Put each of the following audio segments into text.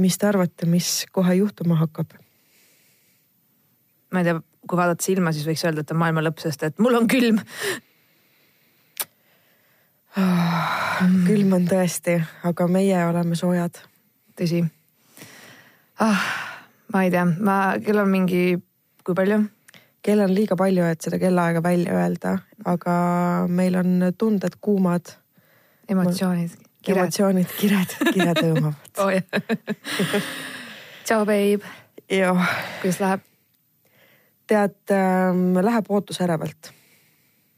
mis te arvate, mis kohe juhtuma hakkab? ma ei tea, kui vaadata silma, siis võiks öelda, et on maailma lõpp, sest et mul on külm. külm on tõesti, aga meie oleme soojad. tõsi ah,. ma ei tea, ma, kell on mingi, kui palju? kell on liiga palju, et seda kellaaega välja öelda, aga meil on tunded kuumad. emotsioonid. Emotsioonid, kired, kired õõmavad oh, tšau, babe. kuidas läheb? tead ähm,, läheb ootusärevalt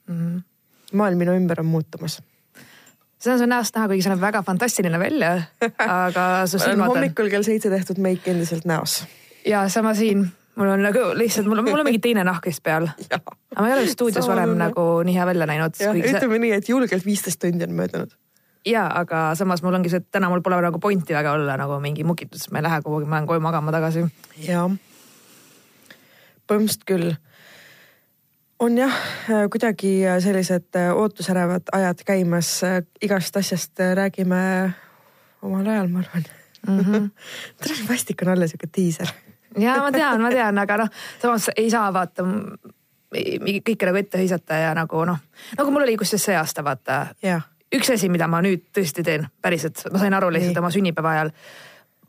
mm. -hmm. maailm minu ümber on muutumas seda on su näost näha, kuigi see näeb väga fantastiline välja, aga su silmad on. hommikul kell seitse tehtud meik endiselt näos. ja sama siin, mul on nagu lihtsalt, mul on, mul on mingi teine nahk vist peal. aga ma ei ole stuudios varem nagu nii hea välja näinud. ütleme see... nii, et julgelt viisteist tundi on möödunud ja aga samas mul ongi see, et täna mul pole nagu pointi väga olla nagu mingi mukitus, ma ei lähe kuhugi, ma lähen koju magama tagasi. jah põhimõtteliselt küll. on jah, kuidagi sellised ootusärevad ajad käimas, igast asjast räägime omal ajal, ma arvan mm -hmm. täna vastik on olla sihuke diiser. ja ma tean, ma tean, aga noh, samas ei saa vaata kõike nagu ette hõisata ja nagu noh, nagu mul oli kusjuures see aasta vaata. Üks asi, mida ma nüüd tõesti teen, päriselt, ma sain aru lihtsalt oma sünnipäeva ajal.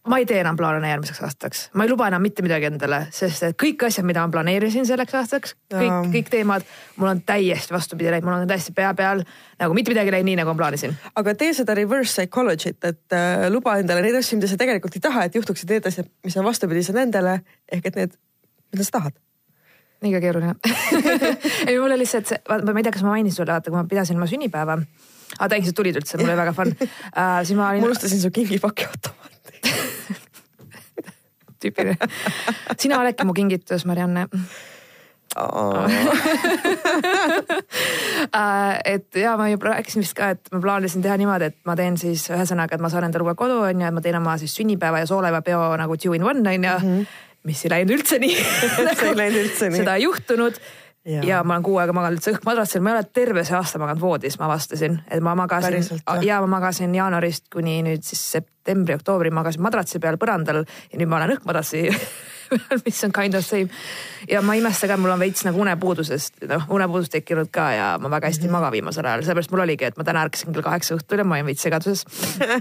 Ma ei tee enam plaane järgmiseks aastaks, ma ei luba enam mitte midagi endale, sest et kõik asjad, mida ma planeerisin selleks aastaks, kõik, kõik teemad, mul on täiesti vastupidi läinud, mul on täiesti pea peal nagu mitte midagi läinud nii, nagu ma plaanisin. aga tee seda reverse psychology't, et äh, luba endale neid asju, mida sa tegelikult ei taha, et juhtuksid need asjad, mis on vastupidised nendele ehk et need, mida sa tahad. Liiga keeruline. Ei, mul oli lihtsalt see, ma ei tea, kas ma mainisin sulle, vaata, kui ma pidasin oma sünnipäeva. Aa, täiesti tulid üldse, mul oli väga fun uh,. siis ma olin. ma unustasin su kingipaki automaati tüüpiline. sina oledki mu kingitus, Marianne Oh. et ja ma juba rääkisin vist ka, et ma plaanisin teha niimoodi, et ma teen siis ühesõnaga, et ma saan endale uue kodu on ju, et ma teen oma siis sünnipäeva ja sooleivapeo nagu two in one on ju mm. -hmm. mis ei läinud üldse nii see ei läinud üldse nii. seda ei juhtunud ja, ja ma olen kuu aega maganud üldse õhkmadratsil, ma ei ole terve see aasta maganud voodis, ma avastasin, et ma magasin, ja ma magasin jaanuarist kuni nüüd siis septembri-oktoobri magasin madratsi peal põrandal ja nüüd ma olen õhkmadratsi mis on kind of same. ja ma ei imesta ka, mul on veits nagu unepuudusest, noh unepuudust tekkinud ka ja ma väga hästi ei mm -hmm. maga viimasel ajal, sellepärast mul oligi, et ma täna ärkasin kell kaheksa õhtul ja ma olin veits segaduses.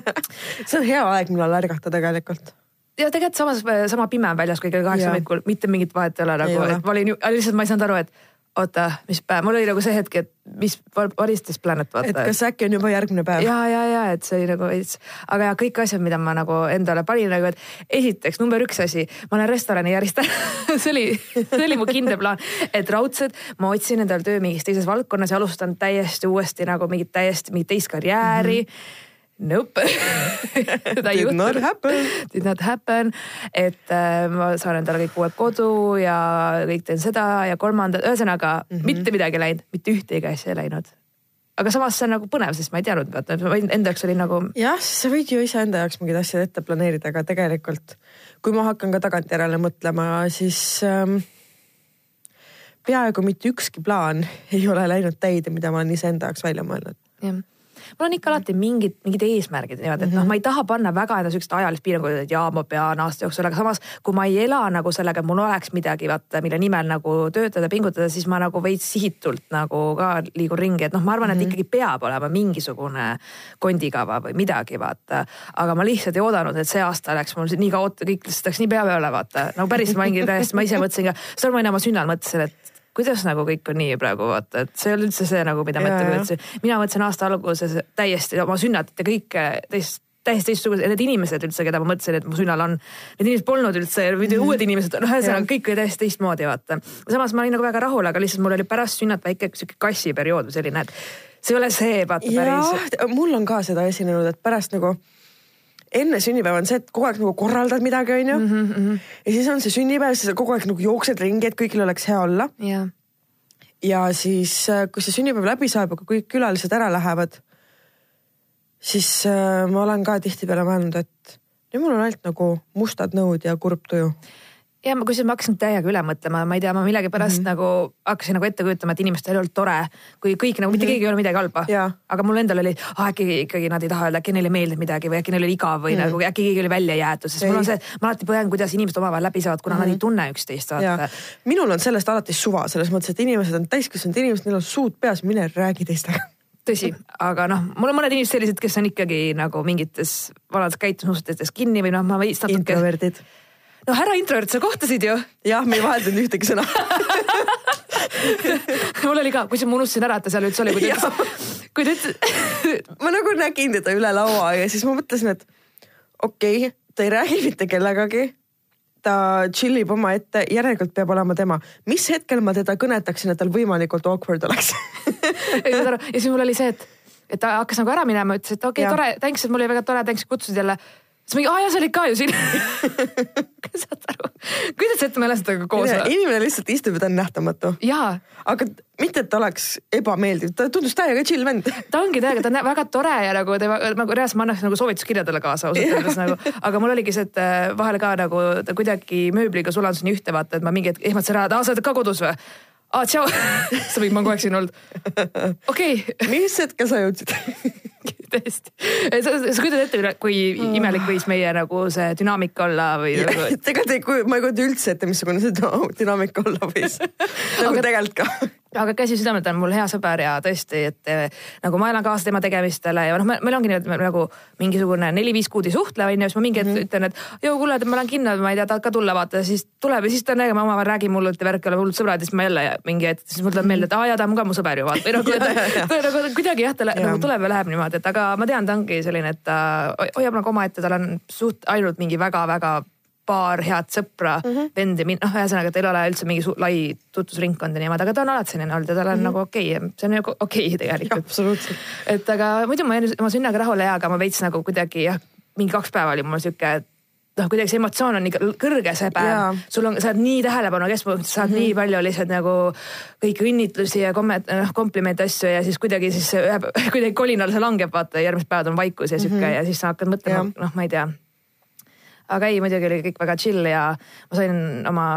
See on hea aeg, millal ärgata tegelikult. Ja tegelikult samas sama pime on väljas kui kell kaheksa hommikul, mitte mingit vahet ei ole nagu, ma olin ju, lihtsalt ma ei saanud aru, et oota, mis päev, mul oli nagu see hetk, et mis varistas Planet vaata. et kas äkki on juba järgmine päev? ja, ja, ja et see oli nagu veits, aga ja kõik asjad, mida ma nagu endale panin nagu, et esiteks number üks asi, ma olen restorani järjest see oli, see oli mu kindel plaan, et raudselt ma otsin endale töö mingis teises valdkonnas ja alustan täiesti uuesti nagu mingit täiesti mingit teist karjääri mm. -hmm Nope ei. Did not happen. Did not happen, et äh, ma saan endale kõik uue kodu ja kõik teen seda ja kolmandat, ühesõnaga mm -hmm. mitte midagi läinud, mitte ühtegi asja ei läinud. aga samas see on nagu põnev, sest ma ei teadnud, vaata enda jaoks oli nagu. jah, sa võid ju iseenda jaoks mingeid asju ette planeerida, aga tegelikult kui ma hakkan ka tagantjärele mõtlema, siis ähm, peaaegu mitte ükski plaan ei ole läinud täide, mida ma olen iseenda jaoks välja mõelnud. jah mul on ikka alati mingid, mingid eesmärgid niimoodi, et mm -hmm. noh, ma ei taha panna väga enda siukest ajalist piirangut, et jaa, ma pean aasta jooksul, aga samas kui ma ei ela nagu sellega, et mul oleks midagi, vaata, mille nimel nagu töötada, pingutada, siis ma nagu veits sihitult nagu ka liigun ringi, et noh, ma arvan mm, -hmm. et mhm. ikkagi peab olema mingisugune kondikava või midagi, vaata. aga ma lihtsalt ei oodanud, et see aasta läks mul nii kaoot-, kõik lihtsalt läks nii pea peale, vaata. nagu päris ma mingi täiesti, ma ise mõtlesin ka, seda ma enne oma sünnal mõtlesin, et kuidas nagu kõik on nii praegu vaata, et see ei ole üldse see nagu, mida ma ette kujutasin. mina mõtlesin aasta alguses täiesti oma sünnatit ja kõike teist täiesti teistsugused, need inimesed üldse, keda ma mõtlesin, et mu sünnal on, need inimesed polnud üldse mm -hmm. uued inimesed, noh, ühesõnaga kõik oli täiesti teistmoodi, vaata. samas ma olin nagu väga rahul, aga lihtsalt mul oli pärast sünnat väike sihuke kassiperiood või selline, et see ei ole see, vaata päris. mul on ka seda esinenud, et pärast nagu enne sünnipäeva on see, et kogu aeg nagu korraldad midagi, onju. Mhm, mhm. ja siis on see sünnipäev, siis sa kogu aeg nagu jooksed ringi, et kõigil oleks hea olla. ja siis, äh, kui see sünnipäev läbi saab, aga kõik külalised ära lähevad, siis äh, ma olen ka tihtipeale mõelnud, et nüüd mul on ainult nagu mustad nõud ja kurb tuju ja ma, kusjuures ma hakkasin täiega üle mõtlema, ma ei tea, ma millegipärast mm -hmm. nagu hakkasin nagu ette kujutama, et inimestel ei olnud tore, kui kõik nagu mitte mm -hmm. keegi ei olnud midagi halba. aga mul endal oli ah,, äkki ikkagi nad ei taha öelda, äkki neile ei meeldinud midagi või äkki neil oli igav või mm -hmm. nagu äkki keegi oli välja jäetud, sest ei. mul on see, ma alati põen, kuidas inimesed omavahel läbi saavad, kuna mm -hmm. nad ei mhm. tunne üksteist. minul on sellest alati suva, selles mõttes, et inimesed on täiskasvanud inimesed, neil on suud peas, mine räägi teistega tõsi, aga noh, mul on mõned inimesed sellised, kes on ikkagi nagu mingites vanades käitumismustrites kinni või noh, ma veits natuke. introverdid no härra introvert, sa kohtasid ju? jah, me ei vahetanud ühtegi sõna. Mul oli ka, kusjuures ma unustasin ära, et ta seal üldse oli, kui ta ütles, kui ta ütles ma nagu nägin teda üle laua ja siis ma mõtlesin, et okei okay,, ta ei räägi mitte kellegagi. ta chill ib omaette, järelikult peab olema tema. mis hetkel ma teda kõnetaksin, et tal võimalikult awkward oleks? Ja siis mul oli see, et, et ta hakkas nagu ära minema, ütles, et okei okay,, tore, thanks, et mul oli väga tore, thanks, kutsusid jälle. Siis mingi, aa jaa, sa olid ka ju siin. saad aru, kuidas sa ette mälestad temaga koos inimene lihtsalt istub ja ta on nähtamatu. aga mitte, et ta oleks ebameeldiv, ta tundus täiega chill vend. ta ongi täiega, ta on väga tore ja nagu ta nagu reaalselt ma annaks nagu soovituskirja talle kaasa ausalt öeldes nagu, aga mul oligi see, et äh, vahel ka nagu ta kuidagi mööbliga sulandus nii ühte vaata, et ma mingi hetk ehmatasin ära, et aa, sa oled ka kodus või? aa, tšau sa võid, ma kogu aeg siin olnud. okei okay. mis hetkel sa jõudsid tõesti. sa, sa kujutad ette, kui mm. imelik võis meie nagu see dünaamika olla või nagu...? tegelikult ei, ma ei kujuta üldse ette, missugune see dünaamika olla võis nagu aga, tegelikult ka aga käsi südamelt on mul hea sõber ja tõesti, et eh, nagu ma elan kaasa tema tegemistele ja noh, meil ongi nii, et me nagu mingisugune neli-viis kuud ei suhtle, onju, siis ma mingi hetk mm -hmm. ütlen, et joo, kuule, et ma lähen kinno, ma ei tea, tahad ka tulla, vaata, siis tuleb ja siis ta näeb, me omavahel räägime hullult ja värk, oleme hullud sõbrad ja siis ma jälle mingi hetk, siis mul tuleb meelde, et aa jaa, ta on ka mu sõber ju vaata. või nagu, nagu kuidagi jah, ta nagu tuleb ja läheb niimoodi, et aga ma tean, ta ongi selline, et ta hoiab nagu omaette, tal on suht ainult mingi väga-väga paar head sõpra mm, -hmm. vendi, noh, ühesõnaga tal ei ole üldse mingi lai tutvusringkond ja niimoodi, aga ta on alati selline olnud ja tal on mm -hmm. nagu okei okay,, see on ju okei okay tegelikult. absoluutselt. et aga muidu ma jäin oma sünnaga rahule ja, aga ma veits nagu kuidagi jah, mingi kaks päeva oli mul sihuke, et noh, kuidagi see emotsioon on nii kõrge see päev, sul on, sa oled nii tähelepanu keskpunkt, saad mm -hmm. nii palju lihtsalt nagu kõiki õnnitlusi ja komment-, noh komplimente asju ja siis kuidagi siis ühe, kuidagi kolinal see langeb, vaata järgmised päevad on vaikus ja sihuke mm -hmm. ja siis sa hakkad mõtlema, noh, ma ei tea aga ei, muidugi oli kõik väga chill ja ma sain oma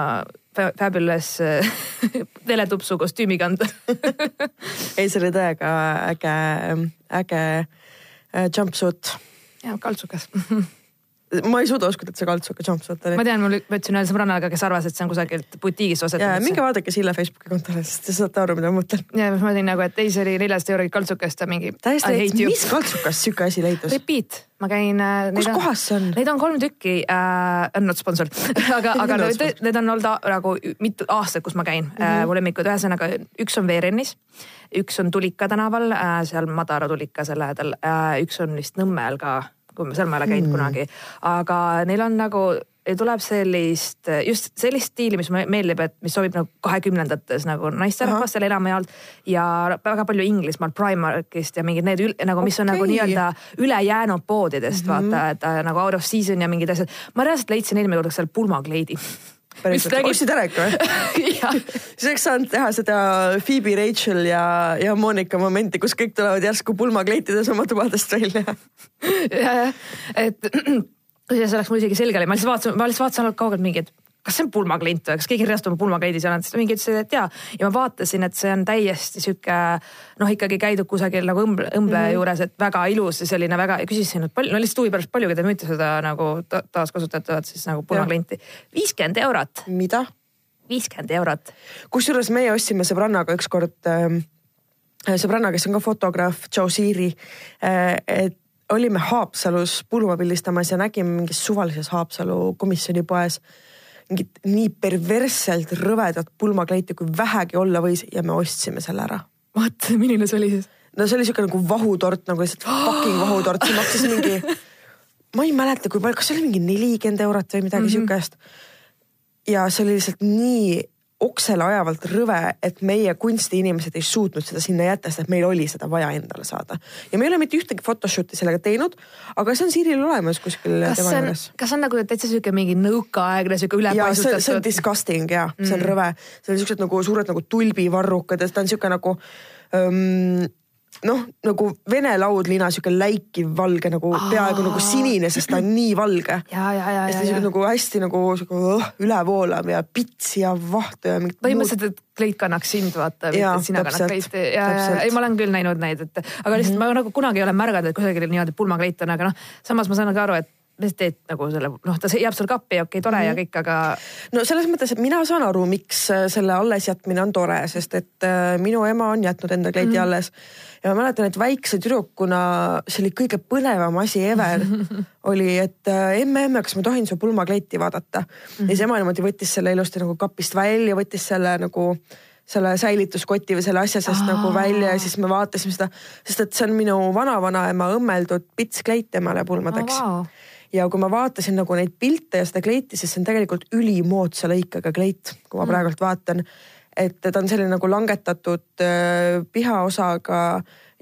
Fabulous teletupsu kostüümi kanda ei, see oli täiega äge, äge äh, jumpsuit. ja kaltsukas ma ei suuda uskuda, et see kaltsuka jumpsuit oli. ma tean, mul võtsin ühe sõbrannaga, kes arvas, et see on kusagilt butiigist ostetud. minge vaadake Sille Facebooki kontole, siis te saate aru, mida ma mõtlen. ja ma olin nagu, et ei, see oli neljast eurogi kaltsukast ja mingi. täiesti, mis kaltsukast sihuke asi leidus? Repeat, ma käin äh,. kus kohas see on? Neid on kolm tükki äh,, on not sponsor aga aga need, need on olnud nagu mitu aastat, kus ma käin mm, -hmm. mu lemmikud, ühesõnaga üks on Veerennis, üks on Tulika tänaval äh,, seal Madara tulika seal lähedal äh,, üks on vist Nõmmel ka kui ma seal ma ei ole käinud mm. kunagi, aga neil on nagu tuleb sellist, just sellist stiili, mis mulle meeldib, et mis sobib nagu kahekümnendates nagu naisterahvastele enamjaolt ja väga palju Inglismaal Primarkist ja mingid need nagu, mis okay. on nagu nii-öelda ülejäänud poodidest mm -hmm. vaata, et äh, nagu out of season ja mingid asjad. ma reaalselt leidsin eelmine kord seal pulmakleidi päriselt, ostsid ära ikka või? Siis oleks saanud teha seda Phoebe, Rachel ja, ja Monika momenti, kus kõik tulevad järsku pulmakleitides oma tubadest välja. Ja, jah, et kusjuures oleks mul isegi selge oli, ma lihtsalt vaatasin, ma lihtsalt vaatasin ainult kaugelt mingi, et kas see on pulmaklient või kas keegi reastub oma pulmakleidi seal, siis mingi ütles, et jaa. ja ma vaatasin, et see on täiesti sihuke noh, ikkagi käidud kusagil nagu õmble, õmble mm -hmm. juures, et väga ilus ja selline väga, küsisin, et palju, no lihtsalt huvi pärast, palju te müüte seda nagu ta, taaskasutatavat siis nagu pulmaklienti. viiskümmend eurot. mida? viiskümmend eurot. kusjuures meie ostsime sõbrannaga ükskord äh, sõbranna, kes on ka fotograaf, Joe Siiri äh,, et olime Haapsalus pulma pildistamas ja nägime mingis suvalises Haapsalu komisjonipoes mingit nii perversselt rõvedat pulmakleiti, kui vähegi olla võis ja me ostsime selle ära. What, milline see oli siis? no see oli siuke nagu vahutort nagu lihtsalt fucking vahutort, see maksis mingi, ma ei mäleta, kui palju, kas see oli mingi nelikümmend eurot või midagi mm -hmm. siukest. ja see oli lihtsalt nii oksele ajavalt rõve, et meie kunstiinimesed ei suutnud seda sinna jätta, sest et meil oli seda vaja endale saada. ja me ei ole mitte ühtegi photoshoot'i sellega teinud, aga see on Siiril olemas kuskil kas tema juures. kas see on nagu täitsa sihuke mingi nõukaaegne sihuke ülepaisutatud? see on disgusting ja mm. see on mm. rõve, see on siuksed nagu suured nagu tulbivarrukad ja ta on sihuke nagu um, noh, nagu vene laudlina sihuke läikiv valge nagu Aa. peaaegu nagu sinine, sest ta on nii valge. ja, ja, ja, ja, ja. nagu hästi nagu sihuke uh, ülevoolav ja pits ja vahtu ja mingit. põhimõtteliselt, et kleit kannaks sind, vaata, mitte sina kannad kleiti. ja, ja, ei, ma olen küll näinud neid, et aga lihtsalt mm -hmm. ma nagu kunagi ei ole märganud, et kusagil niimoodi pulmakleit on, aga noh, samas ma saan ka aru, et mis teed nagu selle, noh, ta jääb sul kappi, okei okay,, tore mm -hmm. ja mhm. kõik, aga. no selles mõttes, et mina saan aru, miks äh, selle allesjätmine on tore, sest et äh, minu ema on jätnud enda kleidi mm -hmm. alles. ja ma mäletan, et väikse tüdrukuna see oli kõige põnevam asi ever oli, et äh, emme, emme, kas ma tohin su pulmakleiti vaadata mm. -hmm. ja siis ema niimoodi võttis selle ilusti nagu kapist välja, võttis selle nagu selle säilituskoti või selle asja seest nagu välja ja siis me vaatasime seda, sest et see on minu vanavanaema õmmeldud pitskleit emale pulmadeks oh,. Wow ja kui ma vaatasin nagu neid pilte ja seda kleiti, siis see on tegelikult ülimoodsa lõikega kleit, kui ma mm. praegult vaatan. et ta on selline nagu langetatud pihaosaga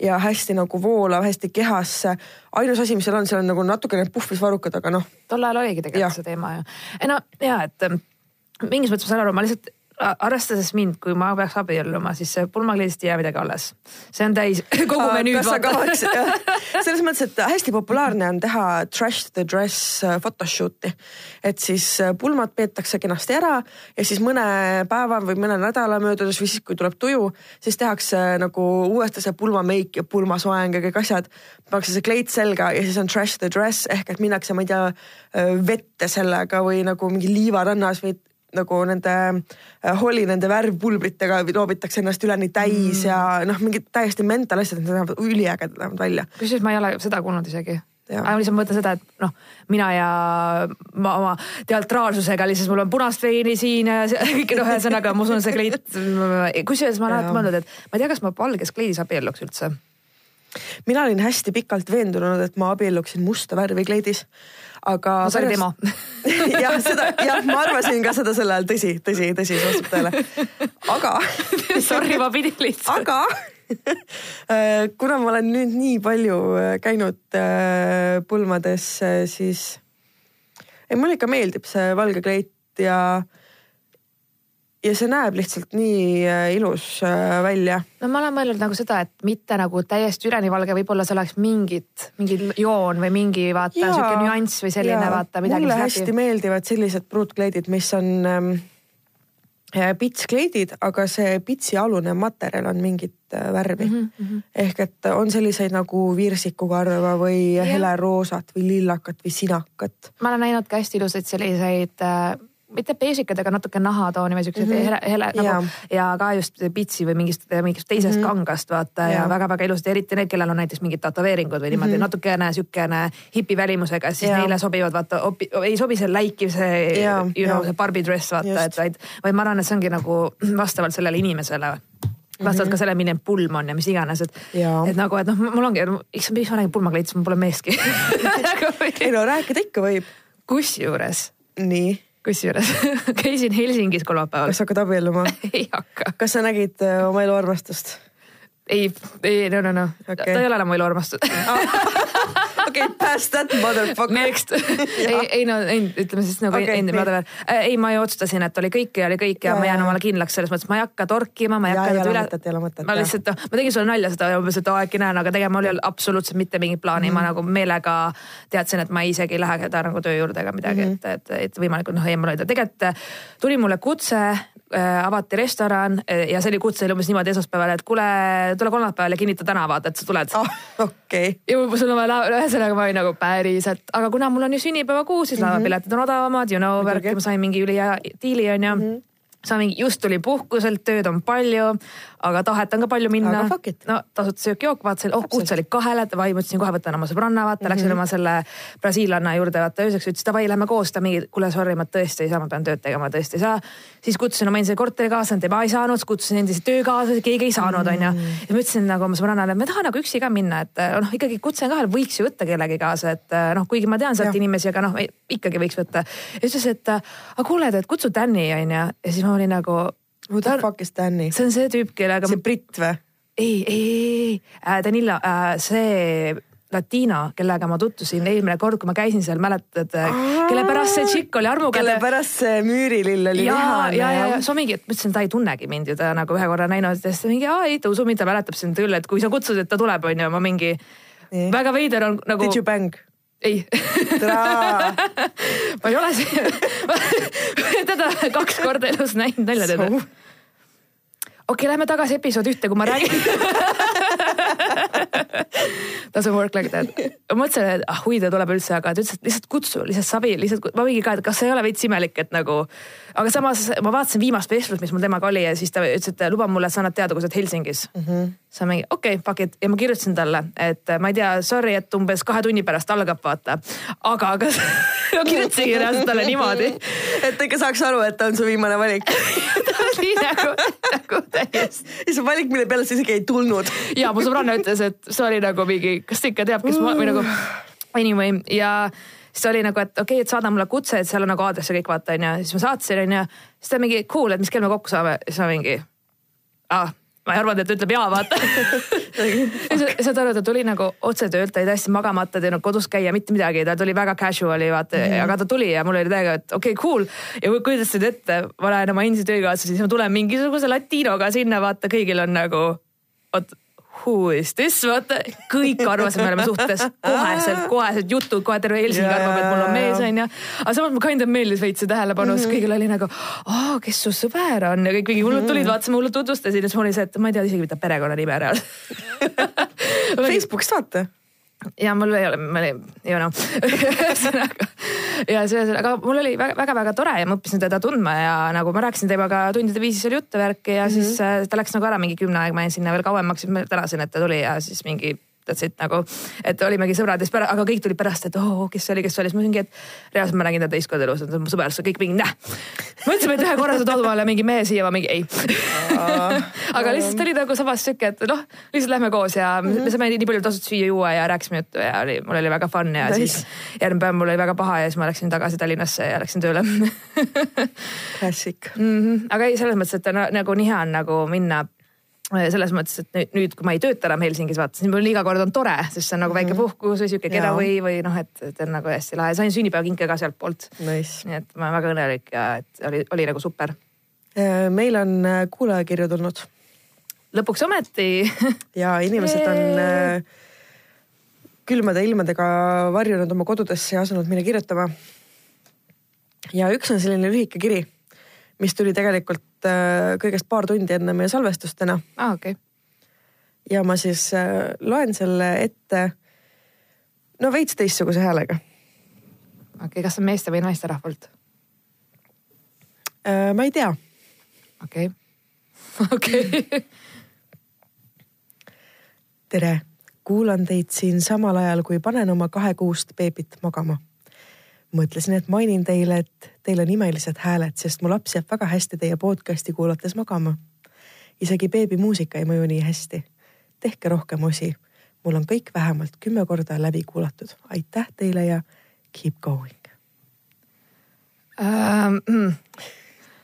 ja hästi nagu voolav, hästi kehasse. ainus asi, mis seal on, seal on nagu natukene puhvisvarrukad, aga noh. tol ajal oligi tegelikult see teema ju. no ja, et ähm, mingis mõttes ma saan aru, ma lihtsalt arvestades mind, kui ma peaks abielluma, siis pulmakleidist ei jää midagi alles. see on täis kogu menüüd. selles mõttes, et hästi populaarne on teha trash the dress äh, photoshoot'i. et siis äh, pulmad peetakse kenasti ära ja siis mõne päeva või mõne nädala möödudes või siis, kui tuleb tuju, siis tehakse äh, nagu uuesti see pulmameik ja pulmasoeng ja kõik asjad. pannakse see kleit selga ja siis on trash the dress ehk et minnakse, ma ei tea, vette sellega või nagu mingi liivarannas või nagu nende äh, Holli nende värvpulbritega loobitakse ennast üleni täis mm. ja noh, mingid täiesti mental asjad, need näevad üliägedad näevad välja. kusjuures ma ei ole seda kuulnud isegi aga lihtsalt mõtlen seda, et noh, mina ja ma oma teatraalsusega lihtsalt mul on punast veini siin ja kõik noh, ühesõnaga ma usun, see kleit. kusjuures ma olen alati mõelnud, et ma ei tea, kas ma valges kleidis abielluks üldse. Mina olin hästi pikalt veendunud, et ma abielluksin musta värvi kleidis aga. no see oli tema jah, seda jah, ma arvasin ka seda sel ajal, tõsi, tõsi, tõsi, see vastab tõele. aga Sorry, ma pidin lihtsalt. aga äh, kuna ma olen nüüd nii palju äh, käinud äh, pulmades, siis ei, mulle ikka meeldib see valge kleit ja ja see näeb lihtsalt nii äh, ilus äh, välja. no ma olen mõelnud nagu seda, et mitte nagu täiesti üleni valge, võib-olla see oleks mingit, mingi joon või mingi vaata sihuke nüanss või selline jaa. vaata midagi. mulle hästi läbi. meeldivad sellised pruutkleidid, mis on ähm, äh, pitskleidid, aga see pitsi alune materjal on mingit värvi mm. -hmm. ehk et on selliseid nagu virsikukarva või heleroosat või lillakat või sinakat. ma olen näinud ka hästi ilusaid selliseid äh mitte beesikad, aga natuke nahatooni või siuksed mm -hmm. hele, hele nagu yeah. ja ka just pitsi või mingist, mingist teisest mm -hmm. kangast vaata yeah. ja väga-väga ilusad, eriti need, kellel on näiteks mingid tätoveeringud või niimoodi mm -hmm. natukene siukene hipi välimusega, siis yeah. neile sobivad vaata, ei sobi see läikiv see yeah. you know, see Barbi dress vaata, et vaid, vaid ma arvan, et see ongi nagu vastavalt sellele inimesele vastavalt mm -hmm. ka sellele, milline pulm on ja mis iganes, et, et nagu, et noh, mul ongi, issand, miks ma räägin pulmakleidist, ma pole meeski ei no rääkida ikka võib. kusjuures. nii kusjuures käisin Helsingis kolmapäeval. kas hakkad abielluma ei hakka. kas sa nägid äh, oma elu armastust? Ei, ei, no, no, no okay., ta ei ole enam mu elu armastus okei okay,, pass that motherfucker. Next ei, ei no ei, ütleme siis nagu okay, endine mother. Äh, ei, ma ju otsustasin, et oli kõik ja oli kõik ja, ja ma jään omale kindlaks selles mõttes, ma ei hakka torkima, ma ei hakka nüüd üle. ei ole mõtet. ma lihtsalt, noh, ma tegin sulle nalja seda umbes, et äkki näen, aga tegelikult mul ei olnud absoluutselt mitte mingit plaani mm, -hmm. ma mhm. nagu meelega teadsin, et ma isegi ei lähe seda nagu töö juurde ega midagi mm, -hmm. et, et, et võimalikult noh, eemal hoida. tegelikult tuli mulle kutse äh, avati restoran äh, ja see oli kutse oli umbes niimoodi esmaspäeval, et kuule, tule kolmapäeval ja kinnita täna vaata, et sa tuled oh,. okei okay.. ja sul on vaja, ühesõnaga ma olin nagu päriselt, aga kuna mul on ju sünnipäevakuu, siis mm -hmm. laevapiletid on odavamad, you know, värk, ma sain mingi ülihea diili onju mm. -hmm sa mingi just tuli puhkuselt, tööd on palju, aga tahet on ka palju minna. no tasuta söök-jook, vaatasin, oh kutse oli kahele, davai, mõtlesin kohe võtan oma sõbranna, vaata mm, -hmm. läksin oma selle brasiillanna juurde, vaata ööseks ütles davai, lähme koos, ta mingi, kuule sorry, ma tõesti ei saa, ma pean tööd tegema, tõesti ei saa. siis kutsusin oma endise korterikaaslase, tema ei saanud, siis kutsusin endise töökaaslase, keegi ei saanud, onju. Mhm. ja ma ütlesin nagu oma sõbrannale, ma tahan nagu üksi ka minna, et noh, ikkagi kutse kahel, võiks ju võtta kellegi kaasa, et noh, kuigi ma tean sealt inimesi, aga noh, ikkagi võiks võtta. ja ütles, et aga kuule, et kutsu Tänni onju ja siis ma olin nagu Who the fuck is Danny? see on see tüüp, kellega. see britt või? ei, ei, ei, ei äh,, Danilo äh,, see latiino, kellega ma tutvusin eelmine kord, kui ma käisin seal, mäletad, kelle pärast see tšikk oli armuga. kelle pärast see müürilill oli vihane. ja, ja, ja, ja siis ma mingi, et mõtlesin, ta ei tunnegi mind ju, ta nagu ühe korra näinud ja siis ta mingi, aa ei, ta usub mind, ta mäletab sind küll, et kui sa kutsud, et ta tuleb, onju, ma mingi. väga veider on nagu. Did you bang? Ei ma ei ole teda kaks korda elus näinud, nalja või? okei okay,, lähme tagasi episood ühte, kui ma räägin Doesn't work like that. ma mõtlesin, et ah hui ta tuleb üldse, aga ta ütles, et lihtsalt kutsu, lihtsalt sabi, lihtsalt, ma mingi ka, et kas ei ole veits imelik, et nagu. Aga samas ma vaatasin viimast vestlust, mis mul temaga oli ja siis ta ütles, et luba mulle, et sa annad teada, kui sa oled Helsingis mm. -hmm. ma mingi okei okay,, fuck it ja ma kirjutasin talle, et ma ei tea, sorry, et umbes kahe tunni pärast algab, vaata. aga kas ma kirjutasingi reaalselt talle niimoodi. et ikka saaks aru, et ta on su viimane valik ta oli nagu, nagu täiesti. ja see valik, mille peale sa isegi ei tulnud. ja mu sõbranna ütles, et see oli nagu mingi, kas ta ikka teab, kes ma või nagu anyway ja siis oli nagu, et okei okay,, et saada mulle kutse, et seal on nagu aadress ja kõik vaata onju, siis ma saatsin onju, siis ta mingi cool, et mis kell me kokku saame, siis ma mingi ah, ma ei arvanud, et ta ütleb jaa, vaata. Saad aru, ta tuli nagu otse töölt, ta oli täiesti magamata, teinud kodus käia, mitte midagi, ta tuli väga casual'i vaata mm, -hmm. aga ta tuli ja mul oli täiega, et okei okay,, cool. ja kujutasid ette, ma lähen oma endise töökaaslase, siis ma tulen mingisuguse latinoga sinna, vaata, kõigil on nagu, vot who is this, vaata kõik arvasid, me oleme suhtes koheselt, koheselt jutud, kohe terve Helsingi yeah. arvab, et mul on mees onju. aga samas mulle kind of meeldis veits see tähelepanu mm, -hmm. sest kõigil oli nagu, kes su sõber on ja kõik mingi hullud tulid, vaatasid, mulle tutvustasid ja siis mul oli see, et ma ei tea isegi, mida perekonnanime reaalselt Facebookist vaata ja mul ei ole, ma olin, you know ühesõnaga ja see, aga mul oli väga-väga tore ja ma õppisin teda tundma ja nagu ma rääkisin temaga tundide viisi seal juttu värki ja mm -hmm. siis äh, ta läks nagu ära mingi kümne aeg, ma jäin sinna veel kauemaks, siis ma tänasin, et ta tuli ja siis mingi that's it nagu, et olimegi sõbrad ja siis pärast, aga kõik tulid pärast, et oo oh,, kes see oli, kes see oli, siis ma mingi, et reaalselt ma nägin teda teist korda elus, et mu sõber, kõik mingi näh. mõtlesime, et ühe korra saad adumale mingi mehe siia, ma mingi ei aga lihtsalt oli nagu samas sihuke, et noh, lihtsalt lähme koos ja mm -hmm. me saime nii palju tasuta süüa-juua ja rääkisime juttu ja oli, mul oli väga fun ja nice. siis järgmine päev mul oli väga paha ja siis ma läksin tagasi Tallinnasse ja läksin tööle Klassik mm. -hmm. aga ei, selles mõttes, et nagu nii hea on nagu minna selles mõttes, et nüüd, kui ma ei tööta enam Helsingis, vaata, siis mul iga kord on tore, sest see on nagu väike mhm. puhkus või sihuke getaway või noh, et, et on nagu hästi lahe. sain sünnipäevakinke ka sealtpoolt nice.. nii et ma olen väga õnnelik ja et oli, oli nagu super. Äh, meil on äh, kuulajakirju tulnud. lõpuks ometi ja inimesed on külmade ilmadega varjunud oma kodudesse ja asunud meile kirjutama. ja üks on selline lühike kiri mis tuli tegelikult äh, kõigest paar tundi enne meie salvestust täna ah,. Okay. ja ma siis äh, loen selle ette. no veits teistsuguse häälega. okei okay,, kas see on meeste või naisterahvalt äh,? ma ei tea. okei okei. tere, kuulan teid siin samal ajal, kui panen oma kahekuust beebit magama mõtlesin, et mainin teile, et teil on imelised hääled, sest mu laps jääb väga hästi teie podcast'i kuulates magama. isegi beebimuusika ei mõju nii hästi. tehke rohkem osi. mul on kõik vähemalt kümme korda läbi kuulatud. aitäh teile ja keep going um,.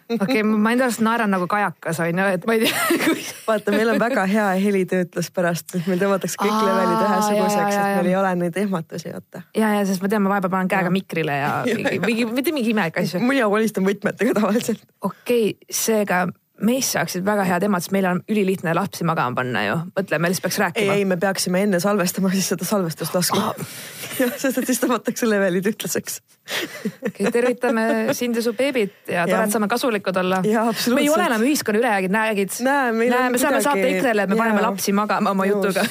Okei okay,, ma enda arust naeran nagu kajakas on ju, et ma ei tea kui.... vaata, meil on väga hea helitöötlus pärast, et meil tõmmatakse kõik levelid ühesuguseks, et meil ei ole neid ehmatusi, vaata. ja, ja sest ma tean, ma vahepeal panen käega mikrile ja mingi, mingi, mitte mingi imelikke asju. mina kolistan võtmetega tavaliselt. okei okay,, seega meist saaksid väga head emad, sest meil on ülilihtne lapsi magama panna ju. mõtle, me lihtsalt peaks rääkima. ei, ei, me peaksime enne salvestama, siis seda salvestust laskma ah. jah, sest et siis tõmmatakse levelid ütlaseks okay,. tervitame sind ja su beebit ja tore, et saame kasulikud olla. me ei ole enam ühiskonna ülejäägid, näegid. näe, me saame saata EKRE-le, et me ja. paneme lapsi magama oma Nõus. jutuga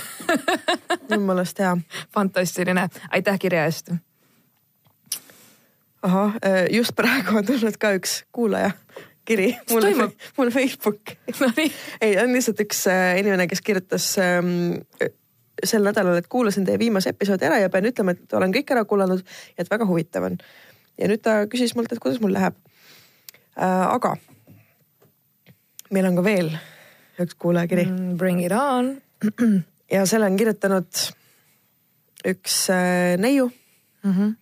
jumalast hea. fantastiline, aitäh kirja eest ahah, just praegu on tulnud ka üks kuulaja kiri mulle, mulle Facebooki no,. ei, on lihtsalt üks äh, inimene, kes kirjutas ähm, sel nädalal, et kuulasin teie viimase episoodi ära ja pean ütlema, et olen kõik ära kuulanud ja et väga huvitav on. ja nüüd ta küsis mult, et kuidas mul läheb äh,. aga meil on ka veel üks kuulajakiri mm,. Bring it on ja selle on kirjutanud üks äh, neiu mm. -hmm.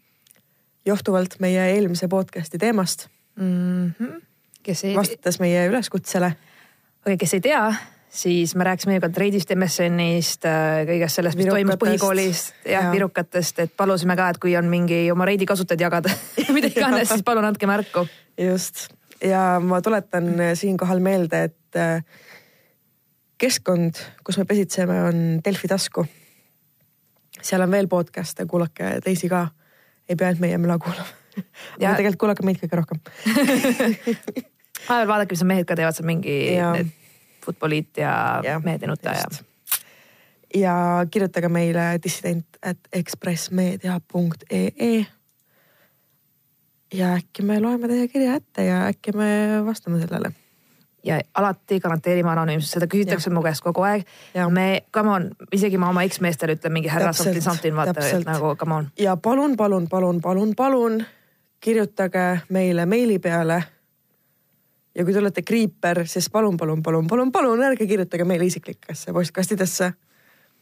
johtuvalt meie eelmise podcast'i teemast mm. -hmm kes ei. vastates meie üleskutsele. okei, kes ei tea, siis me rääkisime ka Treidist, MSN-ist, äh, kõigest sellest, mis toimus põhikoolis, jah ja., virukatest, et palusime ka, et kui on mingi oma Reidi kasutajaid jagada mida iganes, siis palun andke märku. just ja ma tuletan siinkohal meelde, et äh, keskkond, kus me pesitseme, on Delfi tasku. seal on veel podcast'e, kuulake teisi ka. ei pea ainult meie möla kuulama. ja tegelikult kuulake meid kõige rohkem vahepeal vaadake, mis mehed ka teevad, seal mingi Futboliit ja, ja nuta ja. kirjutage meile dissident at ekspressmeedia.ee. ja äkki me loeme teie kirja ette ja äkki me vastame sellele ja alati garanteerime anonüümsust, seda küsitakse mu käest kogu aeg. me, come on, isegi ma oma eksmeestele ütlen mingi härra something something, vaata, nagu come on. ja palun, palun, palun, palun, palun kirjutage meile meili peale ja kui te olete kriiper, siis palun, palun, palun, palun, palun ärge kirjutage meile isiklikesse postkastidesse.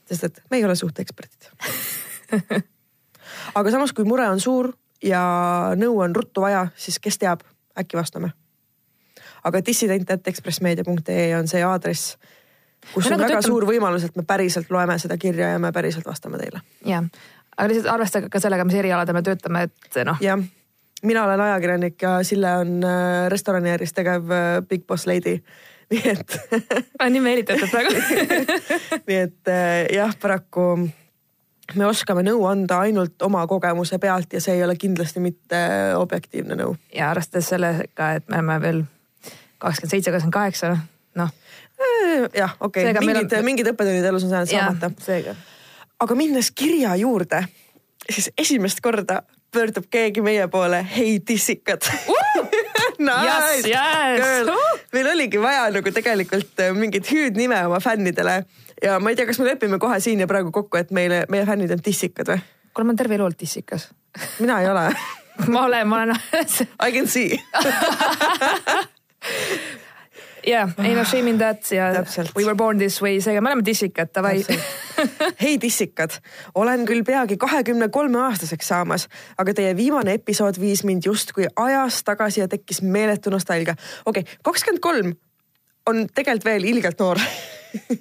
sest et me ei ole suhteeksperdid aga samas, kui mure on suur ja nõu on ruttu vaja, siis kes teab, äkki vastame. aga dissident.ekspressmeedia.ee on see aadress, kus on väga töötame... suur võimalus, et me päriselt loeme seda kirja ja me päriselt vastame teile. jah, aga lihtsalt arvestage ka sellega, mis erialadel me töötame, et noh. jah mina olen ajakirjanik ja Sille on äh, restoraniäris tegev äh, Big Boss Lady nii et ah,. nii meelitatud praegu nii et äh, jah, paraku me oskame nõu anda ainult oma kogemuse pealt ja see ei ole kindlasti mitte objektiivne nõu. ja arvestades sellega, et me oleme veel kakskümmend seitse, kakskümmend kaheksa, noh. jah, okei okay., mingid on..., mingid õppetunnid elus on saanud saamata. aga minnes kirja juurde, siis esimest korda pöördub keegi meie poole, hei tissikad. Nice. Yes, yes. meil oligi vaja nagu tegelikult äh, mingit hüüdnime oma fännidele ja ma ei tea, kas me lepime kohe siin ja praegu kokku, et meile, meie fännid on tissikad või? kuule, ma olen terve elu olnud tissikas. Mina ei ole. Ma olen, ma olen I can see. Jah yeah,, ei no shame in that ja Täpselt. we were born this way, seega me oleme tissikad, davai. Hei tissikad, olen küll peagi kahekümne kolme aastaseks saamas, aga teie viimane episood viis mind justkui ajas tagasi ja tekkis meeletu nostalgia. okei okay,, kakskümmend kolm on tegelikult veel ilgelt noor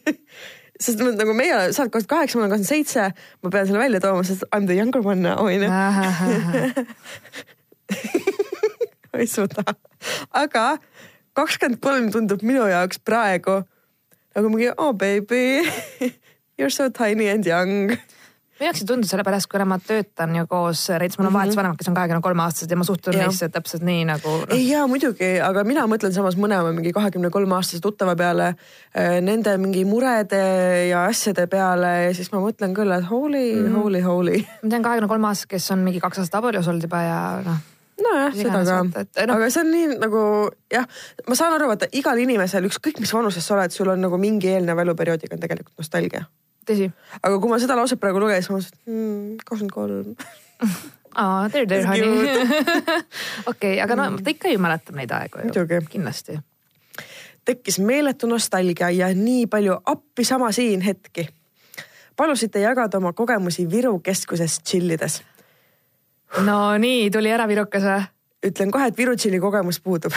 sest nagu meie, sa oled kakskümmend kaheksa, ma olen kakskümmend seitse, ma pean selle välja tooma, sest I m the younger one now, onju. ma ei suuda, aga kakskümmend kolm tundub minu jaoks praegu nagu mingi oh baby you are so tiny and young minu jaoks ei tundu sellepärast, kuna ma töötan ju koos, näiteks mul on mm -hmm. vahetusvanemad, kes on kahekümne kolme aastased ja ma suhtun neisse täpselt nii nagu no.. ei jaa, muidugi, aga mina mõtlen samas mõlema mingi kahekümne kolme aastase tuttava peale, äh, nende mingi murede ja asjade peale ja siis ma mõtlen küll, et holy mm, -hmm. holy, holy. ma tean kahekümne kolme aastast, kes on mingi kaks aastat abielus olnud juba ja noh nojah, seda ka, no. aga see on nii nagu jah, ma saan aru, vaata igal inimesel, ükskõik mis vanuses sa oled, sul on nagu mingi eelnev eluperioodiga on tegelikult nostalgia. tõsi. aga kui ma seda lauset praegu lugesin, ma mõtlesin, et hmm, kakskümmend kolm. aa, there, there honey. okei, aga no ta ikka ju mäletab neid aegu ju. kindlasti. tekkis meeletu nostalgia ja nii palju appi sama siin hetki. palusite jagada oma kogemusi Viru keskuses tšillides no nii, tuli ära virukas või? ütlen kohe, et Viru tšilli kogemus puudub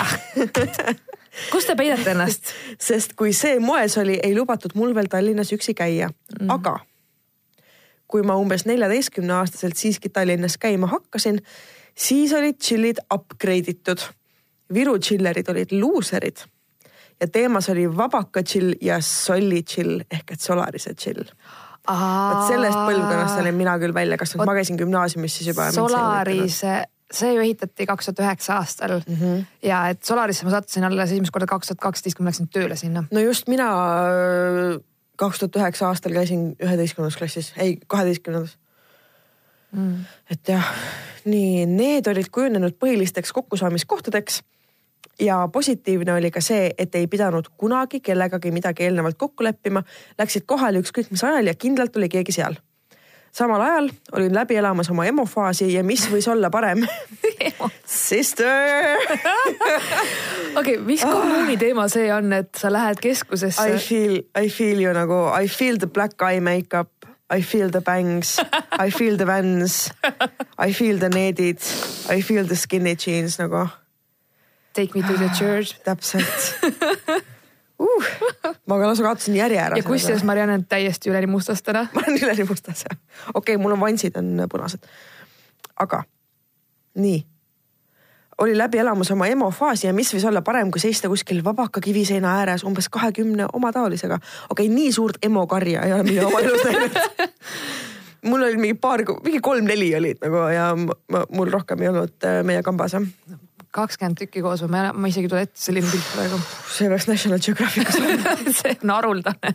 kus te peidate ennast? sest kui see moes oli, ei lubatud mul veel Tallinnas üksi käia mm., aga kui ma umbes neljateistkümne aastaselt siiski Tallinnas käima hakkasin, siis olid tšillid upgrade itud. Viru tšillerid olid luuserid ja teemas oli vabaka tšill ja solli tšill ehk et Solarise tšill vot sellest põlvkonnast olin mina küll välja kasvanud, ma käisin gümnaasiumis siis juba. Solarise, see ju ehitati kaks tuhat üheksa aastal. Mm -hmm. ja et Solarisse ma sattusin alles esimest korda kaks tuhat kaksteist, kui ma läksin tööle sinna. no just mina äh, kaks tuhat üheksa aastal käisin üheteistkümnendas klassis, ei kaheteistkümnendas. Mm.. et jah, nii need olid kujunenud põhilisteks kokkusaamiskohtadeks ja positiivne oli ka see, et ei pidanud kunagi kellegagi midagi eelnevalt kokku leppima, läksid kohale ükskõik mis ajal ja kindlalt oli keegi seal. samal ajal olin läbi elamas oma emofaasi ja mis võis olla parem Sister okei mis kommuuni teema see on, et sa lähed keskusesse? I feel, I feel you nagu I feel the black eye makeup. I feel the bangs, I feel the vans, I feel the needid, I feel the skinny jeans nagu Take me to the church. täpselt uh,. ma ka lausa kaotasin järje ära. ja kusjuures Marianne on täiesti üleni mustas täna. ma olen üleni mustas jah. okei okay,, mul on vansid on punased. aga nii oli läbi elamas oma emo faasi ja mis võis olla parem, kui seista kuskil vabaka kiviseina ääres umbes kahekümne omataolisega. okei okay,, nii suurt emo karja ei ole mina oma elus näinud mul oli mingi paar, mingi kolm-neli olid nagu ja ma, mul rohkem ei olnud äh, meie kambas jah kakskümmend tükki koos või ma, ma isegi ei tule ette selline pilt praegu. see peaks National Geographicus olema see on haruldane